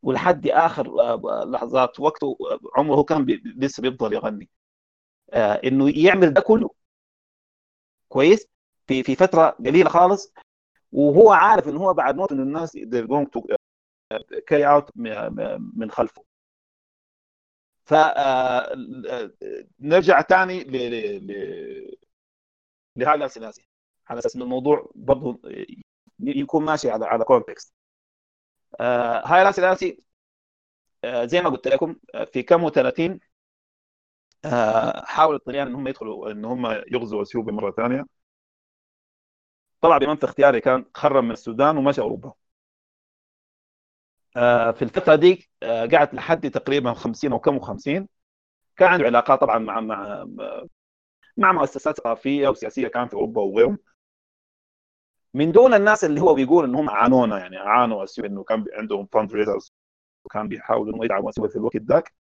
ولحد آخر لحظات وقته عمره كان لسه بيفضل يغني. آه إنه يعمل ده كله كويس في في فترة قليلة خالص. وهو عارف ان هو بعد موت ان الناس they're going to carry out من خلفه. ف نرجع ثاني ل لهذا السلاسي على أساس إن الموضوع برضه يكون ماشي على على كونتكست هاي السلاسي زي ما قلت لكم في كم و30 حاول الطليان ان هم يدخلوا إن هم يغزوا أثيوبيا مرة ثانية. طلع بمنفى اختياري كان خرم من السودان ومشى أوروبا. في الفترة دي قعد لحد تقريبا 50 أو كم و50 كان عنده علاقات طبعا مع مع مع مؤسسات ثقافيه وسياسية كان في أوروبا وغيرهم. من دون الناس اللي هو بيقول إنهم عانونا يعني عانوا اثيوبيا إنه كان عندهم فاند ريزرز وكان بيحاولوا إنه يدعموا اثيوبيا في الوقت ذاك.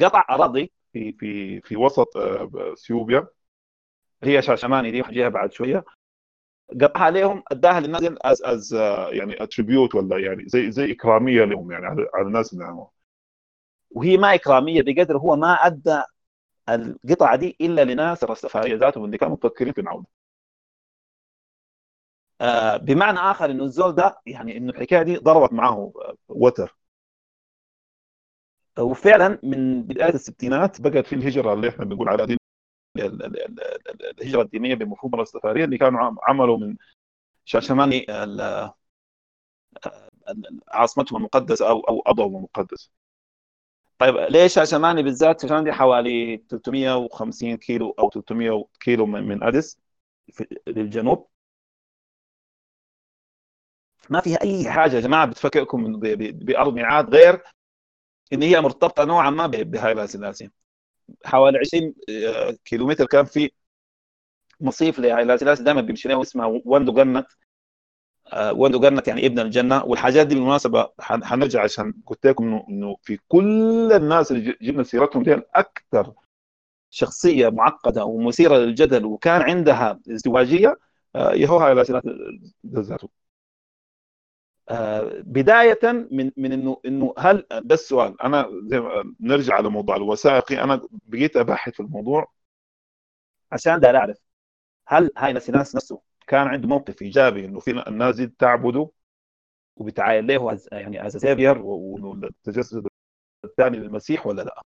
قطع أراضي في في في وسط اثيوبيا هي شاشماني دي وحجيها بعد شوية. قطعها عليهم أداها للناس از از يعني اتريبيوت ولا يعني زي زي إكرامية لهم يعني على, الناس اللي عملوها وهي ما إكرامية بقدر هو ما أدى القطعة دي إلا لناس الرستفارية ذاتهم اللي كانوا مفكرين في العوده آه بمعنى آخر إنه الزول ده يعني إنه الحكاية دي ضربت معاه وتر وفعلا من بداية الستينات بقت في الهجرة اللي إحنا بنقول عليها دي الهجرة الدينية بمفهوم الرستفاريه اللي كانوا عملوا من شاشماني عاصمتهم المقدسه أو أو ارضهم المقدسه. طيب ليش شاشماني بالذات؟ شاشماني حوالي 350 كيلو أو 300 كيلو من أديس للجنوب. ما فيها أي حاجة يا جماعة بتفكركم بأرض ميعاد غير إن هي مرتبطة نوعا ما بهايلا سلاسي. حوالي 20 كيلومتر كان في مصيف لهايلا سلاسي دائما بيمشي له اسمها وندو جنت. وندو جنت يعني ابن الجنة. والحاجات دي بالمناسبة حنرجع عشان قلت لكم انه في كل الناس اللي جبنا سيرتهم دي أكثر شخصية معقدة ومثيرة للجدل وكان عندها ازدواجية يهو هايلا سلاسي ذاته بداية من من انه إنه هل ده السؤال أنا زي ما نرجع على موضوع الوثائقي أنا بقيت ابحث في الموضوع عشان ده أعرف هل هاي الناس نفسه كان عنده موقف إيجابي إنه في الناس دي تعبده وبتعاين له يعني از سيفير والتجسد الثاني للمسيح ولا لا؟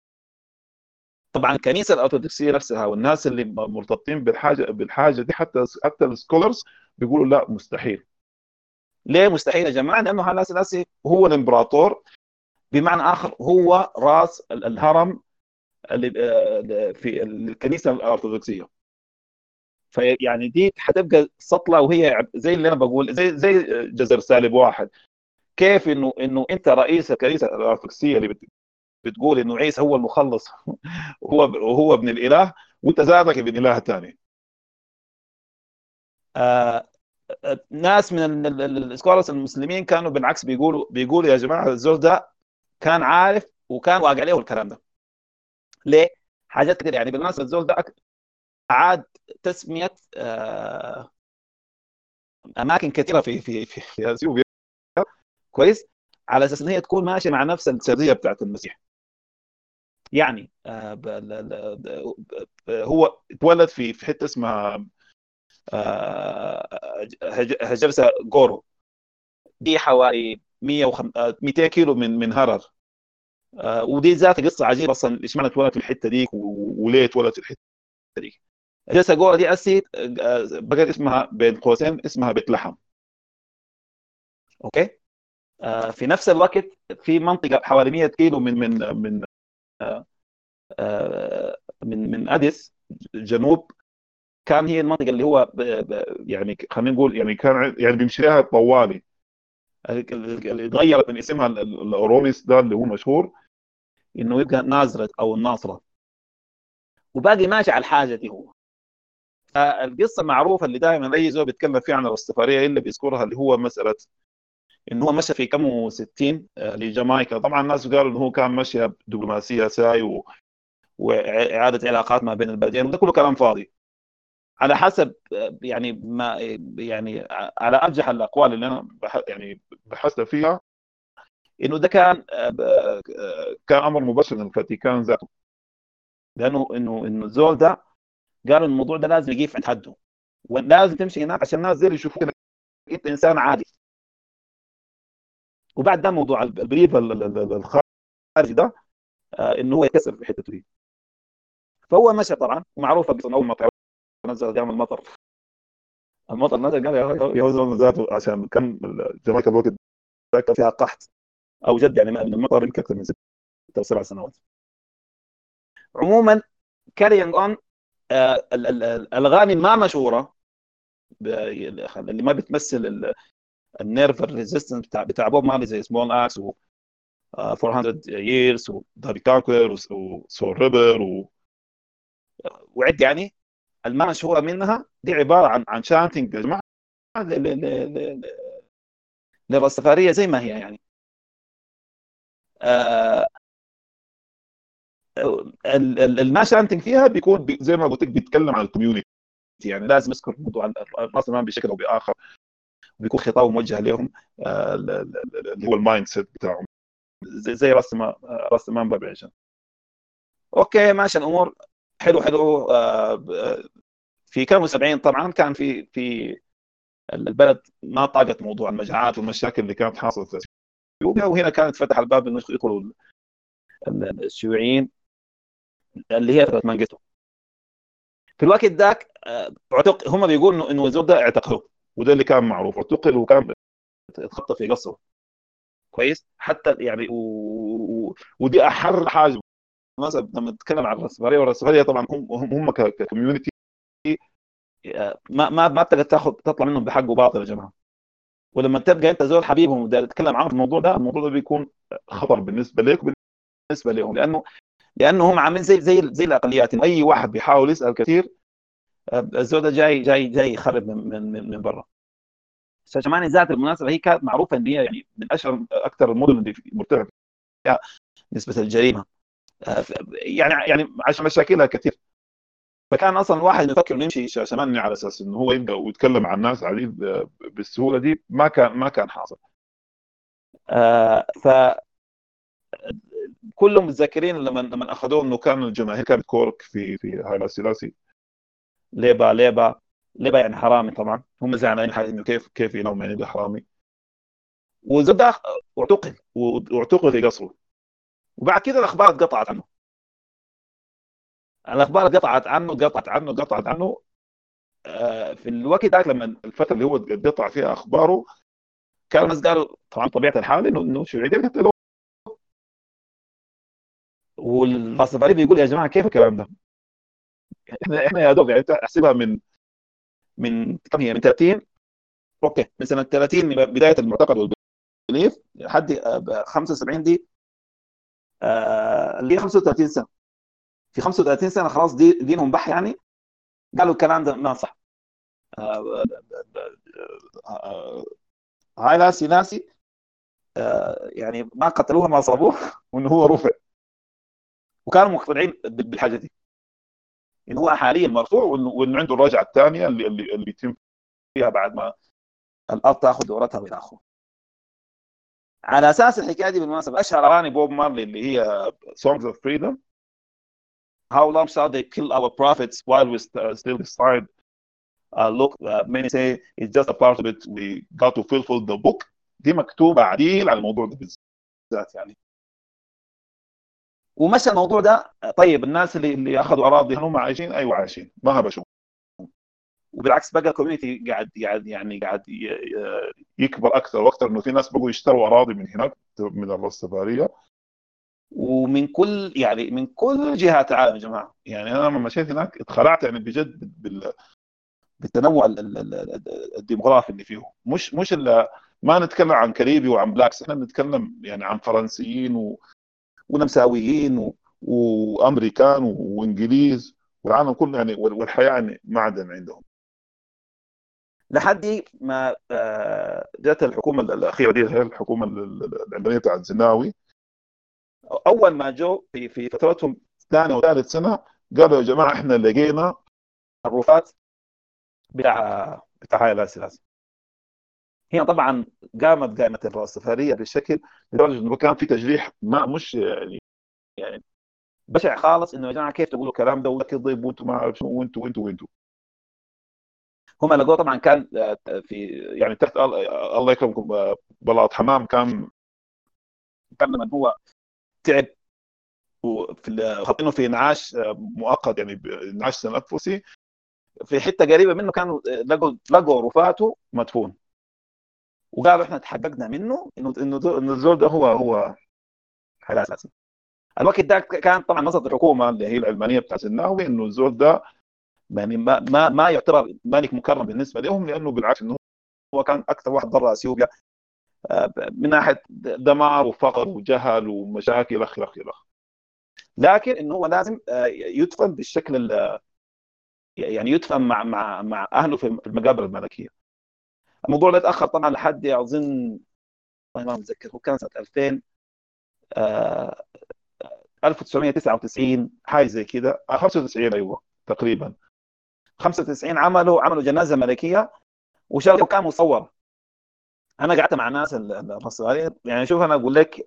طبعا الكنيسه الارثوذكسيه نفسها والناس اللي مرتبطين بالحاجة بالحاجة دي حتى حتى السكولرز بيقولوا لا مستحيل ليه مستحيل يا جماعة؟ لأنه هذا الاساسي هو الإمبراطور. بمعنى آخر هو راس الهرم اللي آه، في الكنيسة الأرثوذكسية. فيعني دي حتبقى سطلة وهي زي اللي أنا بقول زي زي جزر سالب واحد. كيف إنه إنه أنت رئيس الكنيسة الأرثوذكسية اللي بتقول إنه عيسى هو المخلص وهو وهو ابن الإله وأنت ذاتك ابن إله ثاني آه ناس من السكولرز المسلمين كانوا بالعكس بيقولوا بيقولوا يا جماعة الزول ده كان عارف وكان واقع له الكلام ده. ليه؟ حاجات كثير يعني بالمناسبة الزول ده أعاد تسمية آه أماكن كثيره في في في, في أثيوبيا. كويس؟ على أساس إن هي تكون ماشية مع نفس السرديه بتاعت المسيح. يعني آه هو اتولد في في حتة اسمها آه، هجرسة جورو دي حوالي 200 كيلو من من هرر. آه، ودي ذات قصة عجيبة أصلا إيش معنى اتولد في الحتة ديك وليه اتولد في الحتة ديك هجرسة جورو دي اسي آه، بقت اسمها بين قوسين اسمها بيت لحم أوكي في نفس الوقت في منطقة حوالي 100 كيلو من من من من من أديس جنوب كان هي المنطقة اللي هو ب ب يعني خلينا نقول يعني كان يعني بيمشي لها طوالي تغيرت من اسمها الاوروميس ده اللي هو مشهور إنه يبقى نازرت أو الناصرة. وباقي ماشي على الحاجة دي هو. فالقصة المعروفه اللي دائما أي زول بيتكلم فيها عن الرستفارية إلا بيذكرها اللي هو مسألة انه هو مشى في كم 60 آه، لجامايكا. طبعا الناس قالوا إنه هو كان مشي دبلوماسيه ساي و... وإعادة علاقات ما بين البلدين. وده كله كلام فاضي. على حسب يعني ما يعني على أرجح الأقوال اللي أنا يعني بحثت فيها إنه ده كان كان أمر مباشر من الفاتيكان ذاته. لأنه إنه إنه الزول ده قالوا الموضوع ده لازم يقيف عند حده. ولازم تمشي هناك عشان الناس زي يشوفوك أنت إنسان عادي. وبعد ده موضوع البريف الخارجي ده آه، إنه هو يكسر في حتته دي. فهو مشى طبعا ومعروفة اول ما نزل يعمل مطر المطر نزل قال زلمه ذاته عشان كان جامايكا الوقت ذاك فيها قحط أو جد يعني من المطر يمكن أكثر من ست أو سبع سنوات. عموما كارينج اون آه، الاغاني ما مشهورة. اللي ما بتمثل النيرف ريزيستنس بتاع بتاع بوب مارلي زي سمول أكس و 400 ييرز ودابي كاركر وسول ريبر و وعد يعني. الما مشهوره منها دي عبارة عن عن شانتنج يا جماعة للرستفاريه زي ما هي يعني. آه شانتنج فيها بيكون زي ما قلت لك بيتكلم عن الكوميونتي يعني. لازم يذكر موضوع الراس بشكل أو بآخر. بيكون خطاب موجه لهم آه، اللي هو المايند سيت بتاعهم. زي راس راس المال أوكي ماشي الأمور. حلو حلو. آه، في كانوا 70 طبعا كان في في البلد ما طاقت موضوع المجاعات والمشاكل اللي كانت حاصلة. في اثيوبيا وهنا كانت فتح الباب إنه يدخلوا الشيوعيين اللي هي فترة مانجتو. في الوقت ذاك آه، اعتق هم بيقولوا إنه الزول ده اعتقلوه وده اللي كان معروف. اعتقل وكان اتخطى في قصره. كويس؟ حتى يعني و... و... ودي أحر حاجة. لما نتكلم عن الراسماليه والراسماليه طبعا هم هم ككوميونتي ما ما ما بتقدر تاخذ تطلع منهم بحق وباطل يا جماعة. ولما تبقى أنت زول حبيبهم تتكلم معاهم في الموضوع ده الموضوع ده بيكون خطر بالنسبة لك وبالنسبة لهم. لأنه لأنه هم عاملين زي زي زي الأقليات. أي واحد بيحاول يسأل كثير الزول ده جاي جاي جاي يخرب من من, من برا. شماني ذات المناسبة هي كانت معروفة إن هي يعني من أشهر أكثر المدن اللي مرتفع فيها نسبة الجريمة. يعني يعني عشان مشاكلها كثير. فكان أصلا الواحد يفكر يمشي شماني على أساس إنه هو يبدأ ويتكلم عن الناس عديد بالسهولة دي ما كان ما كان حاصل. آه ف كلهم متذكرين لما لما أخذوه إنه كان الجماهير كانت كورك في في هايلا سلاسي ليبا ليبا ليبا يعني حرامي طبعا. هم زعلانين إنه كيف كيف ينوم يعني حرامي وزد اعتقل واعتقل في قصره. وبعد كده الأخبار اتقطعت عنه. الأخبار اتقطعت عنه قطعت عنه قطعت عنه. آه، في الوقت ذاك لما الفترة اللي هو قطع فيها أخباره كان الناس قالوا طبعا طبيعة الحال انه إنه شيوعي قتلوه والفلسفه بيقول يا جماعة كيف الكلام ده؟ إحنا إحنا يا دوب يعني أحسبها من من كم هي من 30 okay من سنة 30 من بداية المعتقد وال belief لحد 75 دي آه اللي هي 35 سنة؟ في 35 سنة خلاص دي دينهم بح يعني؟ قالوا الكلام ده ما صح. آه هاي ناسي ناسي. آه يعني ما قتلوه ما صابوه وإنه هو رفع. وكانوا مقتنعين بالحاجة دي. انه هو حاليا مرفوع وانه, عنده الرجعة الثانية اللي اللي, اللي بيتم فيها بعد ما الأرض تأخذ دورتها وإلى آخره. على أساس الحكاية دي بالمناسبة أشهر أغاني بوب مارلي اللي هي Songs of Freedom How long shall they kill our prophets while we still decide uh, look uh, many say it's just a part of it we got to fulfill the book. دي مكتوبة عديل على الموضوع ده بالذات يعني. ومشى الموضوع ده طيب الناس اللي اللي أخذوا أراضي هم عايشين؟ أيوه عايشين. ما هبشوا وبالعكس بقى الكوميونتي قاعد قاعد يعني قاعد يكبر أكثر وأكثر إنه في ناس بقوا يشتروا أراضي من هناك من الرستفاريه ومن كل يعني من كل جهات العالم يا جماعة. يعني أنا لما مشيت هناك اتخلعت يعني بجد بال بالتنوع الديموغرافي اللي فيه. مش مش ما نتكلم عن كاريبي وعن blacks إحنا بنتكلم يعني عن فرنسيين و ونمساويين و... وأمريكان وإنجليز والعالم كله يعني والحياة يعني معدن عندهم. لحد ما آه، جت الحكومة الأخيرة دي هي الحكومة العلمانيه بتاعت زناوي. أول ما جو في في فترتهم ثانية وثالث سنة قالوا يا جماعة إحنا لقينا الرفات بتاع بتاع هاي الأساس. هنا طبعا قامت قائمة الرأسفارية بشكل لدرجة إنه كان في تجريح ما مش يعني يعني بشع خالص إنه يا جماعة كيف تقولوا الكلام ده؟ وكذب وأنتم ما أعرف شنو وأنتم وأنتم وأنتم. هم لقوه طبعا كان آه، في يعني تحت الله يكرمكم آه، بلاط حمام كان كان لما هو تعب وفي حاطينه في انعاش آه، مؤقت يعني انعاش تنفسي في حتة قريبة منه كانوا لقوا لقوا رفاته مدفون. وقالوا إحنا تحققنا منه إنه إنه الزول ده هو هو حاجة اساسي الوقت ده كان طبعا نظره الحكومة اللي هي العلمانيه بتاعت الناوي إنه الزول ده يعني ما ما ما يعتبر مالك مكرم بالنسبة لهم لأنه بالعكس إنه هو كان أكثر واحد ضر إثيوبيا آه، من ناحية دمار وفقر وجهل ومشاكل اخ اخ اخ لكن إنه هو لازم آه، يدفن بالشكل يعني يدفن مع مع مع أهله في المقابر الملكية. الموضوع ده اتاخر طبعا لحد أظن ما متذكر هو كان سنة 2000 آه 1999 حاجة زي كده 95 آه، أيوه تقريبا. 95 عملوا عملوا جنازة ملكية وشغله كان مصور أنا قعدت مع ناس الراستفاريين يعني شوف أنا أقول لك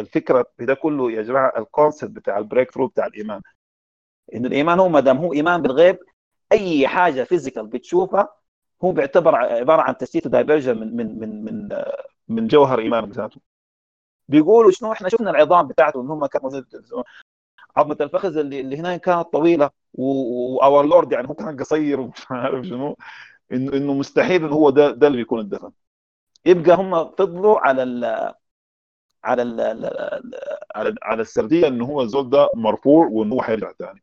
الفكرة في ده كله يا جماعة ال concept بتاع ال breakthrough بتاع الإيمان. انه الإيمان هو ما دام هو إيمان بالغيب أي حاجة physical بتشوفها هو بيعتبر عبارة عن تشتيت و diversion من من من من من جوهر إيمان ذاته بيقولوا شنو؟ إحنا شفنا العظام بتاعته إن هم كانوا عظمة الفخذ اللي, اللي هنا كانت طويلة. واور لورد يعني هو كان قصير ومش عارف شنو انه إنه مستحيل إنه هو ده ده اللي بيكون الدفن. يبقى هم فضلوا على ال على ال على على السردية إنه هو الزول ده مرفوع وإنه هو حيرجع ثاني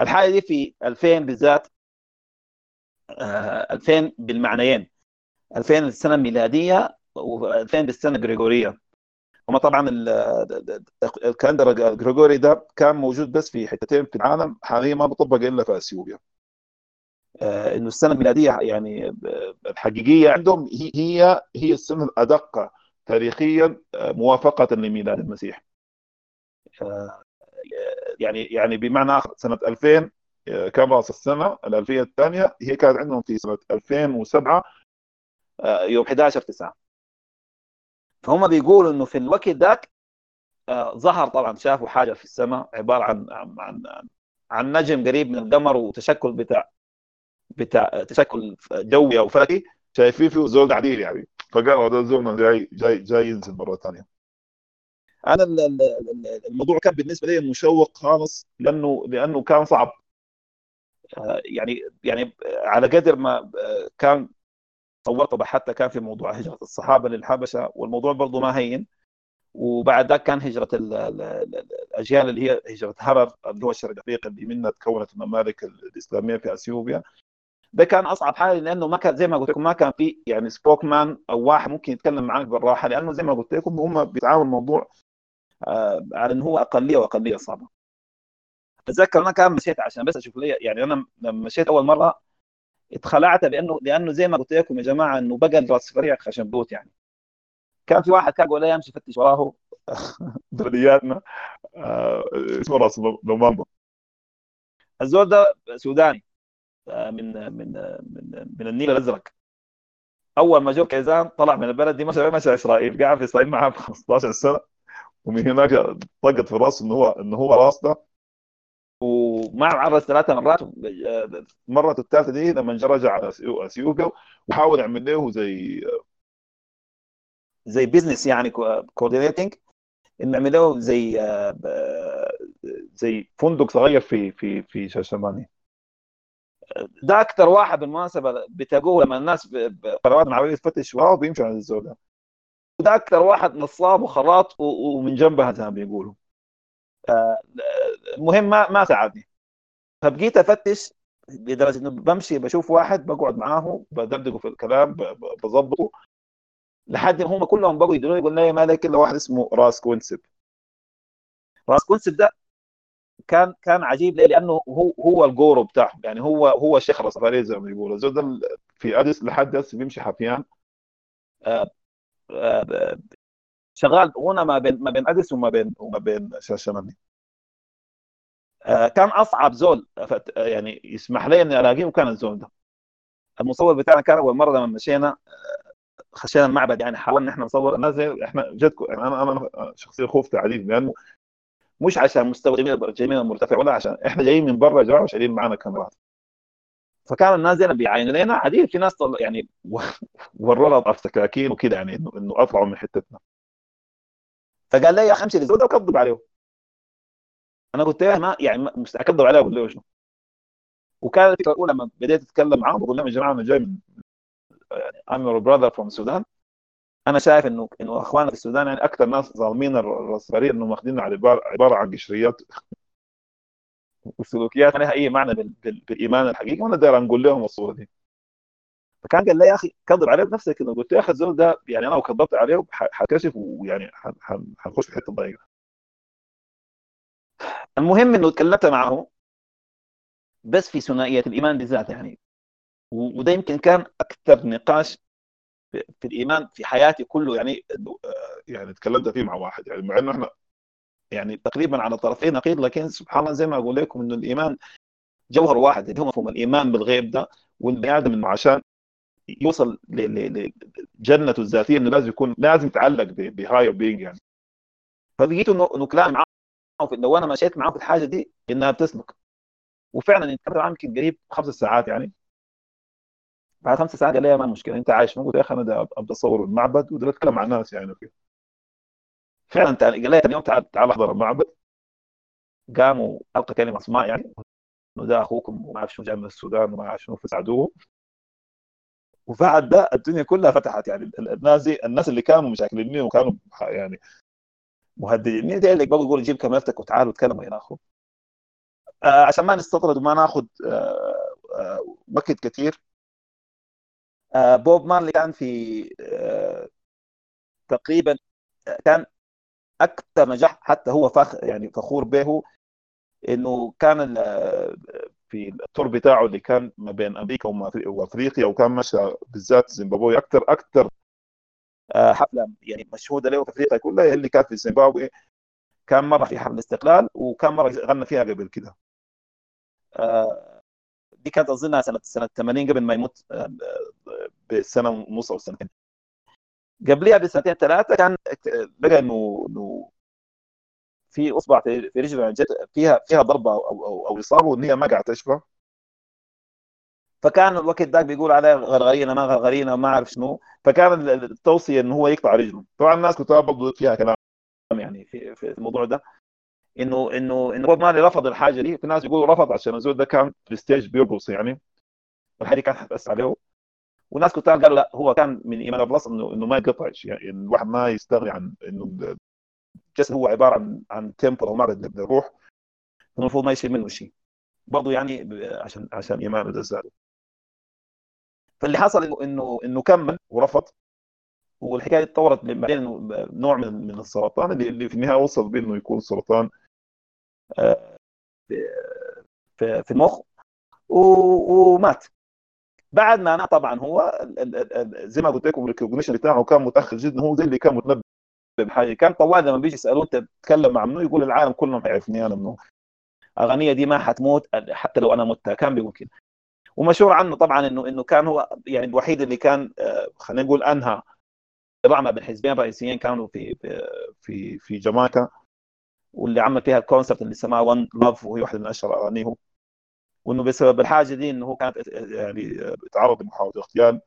الحالة دي في 2000 بالذات 2000 بالمعنيين. 2000 السنة الميلادية و2000 بالسنة الجريجوريه هم طبعا ال calendar الجريجوري ده كان موجود بس في حتتين في العالم حاليا ما بطبق إلا في أثيوبيا. آه، إنه السنة الميلادية يعني الحقيقية عندهم هي هي السنة الادق تاريخيا آه، موافقة لميلاد المسيح. آه، يعني يعني بمعنى آخر سنة 2000 كان راس السنة؟ الألفية الثانية هي كانت عندهم في سنة 2007 يوم 11 9 فهم بيقولوا إنه في الوقت ذاك آه، ظهر طبعا شافوا حاجة في السماء عبارة عن عن عن, عن نجم قريب من القمر وتشكل بتاع بتاع تشكل جوي أو فلكي شايفين فيه زول عديل يعني. فقالوا هذا زول جاي جاي جاي ينزل مرة ثانية. أنا الموضوع كان بالنسبة لي مشوق خالص لأنه لأنه كان صعب. آه، يعني يعني على قدر ما آه، كان صورت وبحثت كان في موضوع هجرة الصحابة للحبشة والموضوع برضه ما هين. وبعد ذاك كان هجرة الأجيال اللي هي هجرة هرر اللي هو الشرق افريقيا اللي منها تكونت الممالك الإسلامية في أثيوبيا. ده كان أصعب حاجة لأنه ما كان زي ما قلت لكم ما كان في يعني سبوك مان أو واحد ممكن يتكلم معاك بالراحة لأنه زي ما قلت لكم هم بيتعاملوا الموضوع آه على إنه هو أقلية وأقلية صعبة. أتذكر أنا كان مشيت عشان بس أشوف لي يعني أنا لما مشيت أول مرة اتخلعت لأنه لأنه زي ما قلت لكم يا جماعة إنه بقى راس فريق خشب بوت يعني. كان في واحد كان يقول امشي فتش وراه بلدياتنا آه اسمه راس لومامبو. الزول ده سوداني. آه من من من من النيل الأزرق. أول ما جو كيزان طلع من البلد دي مشى مشى إسرائيل. قاعد في إسرائيل معاه 15 سنة. ومن هناك طقت في رأسه إنه هو إنه هو راس ده وما عرس ثلاث مرات المره الثالثة دي لما رجع على اثيوبيا وحاول يعمل له زي زي business يعني coordinating إنه يعمل له زي زي فندق صغير في في في شاشماني. ده أكثر واحد بالمناسبة بتقول لما الناس قنوات معويه تفتش وراه بيمشي على الزول ده. أكثر واحد نصاب وخراط ومن جنبها زي ما بيقولوا. المهم ما ما ساعدني. فبقيت أفتش لدرجة إنه بمشي بشوف واحد بقعد معاه بدردقه في الكلام بظبطه لحد ما هم كلهم بقوا يدلوني يقول لي ما لك إلا واحد اسمه راس كونسب. راس كونسب ده كان كان عجيب ليه؟ لأنه هو هو ال guru بتاعهم. يعني هو هو الشيخ الراستفاري زي ما بيقولوا الزول ده في أديس لحد هسه بيمشي حفيان. آه آه شغال هنا ما بين ما بين أديس وما بين وما بين شاشماني آه كان أصعب زول يعني يسمح لي إني ألاقيه وكان الزول ده. المصور بتاعنا كان أول مرة لما مشينا خشينا المعبد يعني حاولنا إحنا نصور. الناس إحنا جد يعني أنا أنا شخصيا خفت عديد لأنه مش عشان مستوى جميل جميل مرتفع ولا عشان إحنا جايين من برا جماعة وشايلين معنا كاميرات. فكان الناس زي بيعاينوا لنا عديد في ناس يعني ورونا طرف سكاكين وكده يعني إنه أطلعوا من حتتنا. فقال لي يا أخي امشي للزول ده وكذب عليه أنا قلت له ما يعني اكذب عليه أقول له شنو؟ وكان الفكرة الاولى لما بديت أتكلم معاهم بقول لهم يا جماعة أنا جاي من I'm your brother from Sudan. أنا شايف انه إنه أخواننا في السودان يعني أكثر ناس ظالمين الراسماليه إنهم واخدين عباره عبارة عن قشريات وسلوكيات. ما لها اي معنى بالإيمان الحقيقي وأنا داير نقول لهم الصورة دي. فكان قال لي يا أخي كذب عليه بنفسك كده قلت يا أخي الزول ده يعني أنا لو كذبت عليه حكشف ويعني حنخش في حتة ضيقة. المهم إنه تكلمت معه بس في ثنائية الإيمان بالذات يعني. وده يمكن كان أكثر نقاش في الإيمان في حياتي كله يعني يعني تكلمت فيه مع واحد يعني مع إنه إحنا يعني تقريبا على طرفين نقيض لكن سبحان الله زي ما أقول لكم إنه الإيمان جوهر واحد اللي هو مفهوم الإيمان بالغيب ده والبني آدم إنه عشان يوصل لجنته الذاتية إنه لازم يكون لازم يتعلق بهاير بينج يعني. فلقيت انه إنه كلام معاه لو أنا مشيت معاه في الحاجة دي إنها بتسلك وفعلا أنت معاه يمكن قريب خمس ساعات يعني. بعد خمس ساعات قال لي ما مشكلة أنت عايش؟ موجود يا أخي أنا أبدأ أصور المعبد وده أتكلم مع الناس يعني فيه فعلا قال لي اليوم تعال تعال أحضر المعبد. قاموا ألقى كلمة أسماء يعني. إنه ده أخوكم وما أعرف شنو جاي من السودان وما أعرف شنو فساعدوه. وبعد ده الدنيا كلها فتحت. يعني الناس دي الناس اللي كانوا مشاكليني وكانوا يعني مهددين. مين اللي بقول جيب كاميرتك وتعال وتكلم هنا أخو. آه عشان ما نستطرد وما ناخذ آه آه وقت كثير آه بوب مارلي كان في آه تقريبا كان أكثر نجاح حتى هو فخ يعني فخور به إنه كان في التور بتاعه اللي كان ما بين أمريكا وأفريقيا وكان مشى بالذات زيمبابوي أكثر أكثر حفلة يعني مشهودة له في أفريقيا كلها اللي كانت في زيمبابوي كان مرة في حفل الاستقلال وكان مرة غنى فيها قبل كده. دي كانت أظنها سنه سنة 80 قبل ما يموت بسنة ونص أو سنتين. قبلها بسنتين ثلاثة كان لقى إنه في أصبع في رجله فيها فيها ضربة أو أو, أو إصابة وإن هي ما قاعدة تشفى. فكان الوقت ذاك بيقول عليه غرغرينا ما غرغرينا ما أعرف شنو. فكان التوصية إنه هو يقطع رجله. طبعا الناس كتاب برضه فيها كلام يعني في, في الموضوع ده. انه انه إنه بوب مارلي رفض الحاجة دي. في ناس بيقولوا رفض عشان الزول ده كان في stage بيرقص يعني. الحاجة كانت حتاثر عليه. وناس كتار قالوا لا هو كان من إيمان الله انه إنه ما يقطع يعني الواحد ما يستغني عن إنه الجسد هو عبارة عن عن تمبل أو معرض للروح المفروض ما يشيل منه شيء. برضه يعني عشان عشان ده زاد فاللي حصل انه انه كمل ورفض. والحكاية اتطورت بعدين نوع من من السرطان اللي في النهاية وصل بإنه يكون سرطان آه، في المخ ومات. بعد ما مات طبعا هو زي ما قلت لكم الريكوجنيشن بتاعه كان متأخر جدا هو زي اللي كان متنبه بحاجة. كان طوال لما بيجي يسألوه أنت تتكلم مع منو؟ يقول العالم كلهم يعرفني أنا منو. أغنية دي ما حتموت حتى لو أنا مت كان بيقول كده. ومشهور عنه طبعا إنه إنه كان هو يعني الوحيد اللي كان آه، خلينا نقول أنهى صراع ما بين حزبين رئيسيين كانوا في في في جامايكا. واللي عمل فيها ال concert اللي سماه One Love وهي واحدة من أشهر اغانيه وإنه بسبب الحاجة دي إنه هو كان يعني تعرض لمحاولة اغتيال.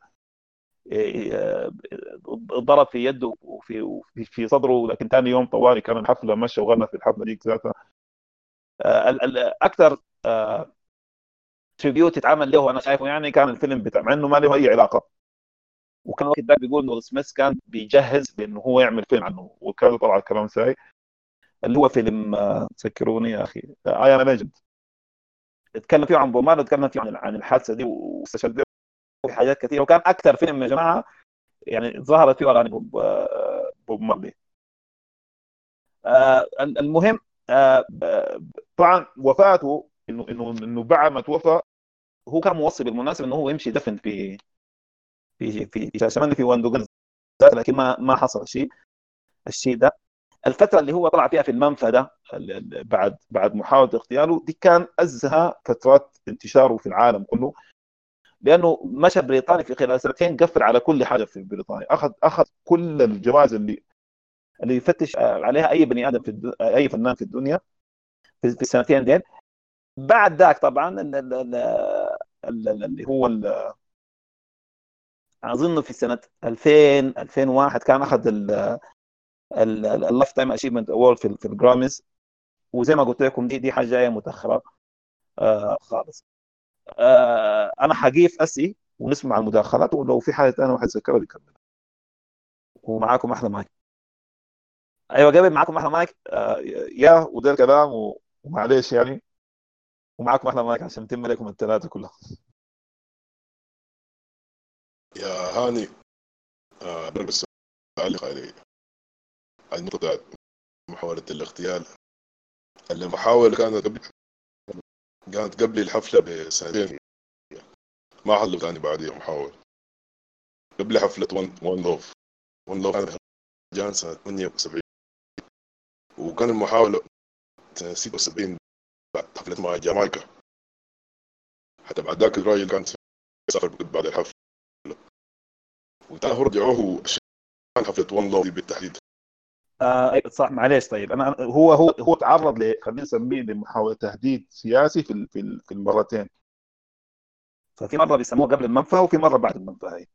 ضرب في يده وفي في صدره لكن ثاني يوم طوالي كان الحفلة مشى وغنى في الحفلة ديك ذاتها. أكثر tribute اتعمل له أنا شايفه يعني كان الفيلم بتاع مع إنه ما له أي علاقة. وكان وقت ذاك بيقول إنه سميث كان بيجهز بإنه هو يعمل فيلم عنه وكان طلع الكلام ساي. اللي هو فيلم تذكروني يا أخي I Am Legend اتكلم فيه عن بومان وتكلم فيه عن عن الحادثة دي واستشهد حاجات كثيرة. وكان أكثر فيلم يا جماعة يعني ظهرت فيه أغاني بوب, بوب مارلي. آه المهم آه طبعا وفاته إنه إنه بعد ما توفى هو كان موصي بالمناسبة إنه هو يمشي دفن في في في شاشمندي في وندوغن لكن ما ما حصل شيء الشيء ده. الفترة اللي هو طلع فيها في المنفى ده بعد بعد محاولة اغتياله دي كان أزهى فترات انتشاره في العالم كله. لأنه مشى بريطانيا في خلال سنتين قفل على كل حاجة في بريطانيا. اخذ أخذ كل الجوائز اللي اللي يفتش عليها أي بني آدم في أي فنان في الدنيا في السنتين دين بعد ذاك طبعا اللي هو أظن في سنة 2000 2001 كان أخذ ال lifetime achievement award في, في ال Grammys وزي ما قلت لكم دي دي حاجة جاية متأخرة آه خالص. آه أنا حقيف اسي ونسمع المداخلات ولو في حاجة ثانية واحد يذكرها يكمل. ومعاكم أحلى مايك. أيوه قبل معاكم أحلى مايك؟ آه يا وده الكلام ومعليش يعني. ومعاكم أحلى مايك عشان نتم لكم الثلاثه كلها. يا هاني آه بس أعلق على النقطة بتاعت محاولة الاغتيال. المحاولة كانت قبل كانت قبل الحفلة بسنتين ما حصل ثاني بعديها محاولة قبل حفلة ون ون لوف ون لوف جان سنة 78 وكان المحاولة سنة 76 بعد حفلة مع جامايكا. حتى بعد ذاك الراجل كان سافر بعد الحفلة. وتاني رجعوه عشان حفلة ون لوف بالتحديد. آه صح معلش طيب. أنا هو هو هو تعرض ل خلينا نسميه لمحاولة تهديد سياسي في في المرتين. ففي مرة بيسموها قبل المنفى وفي مرة بعد المنفى هي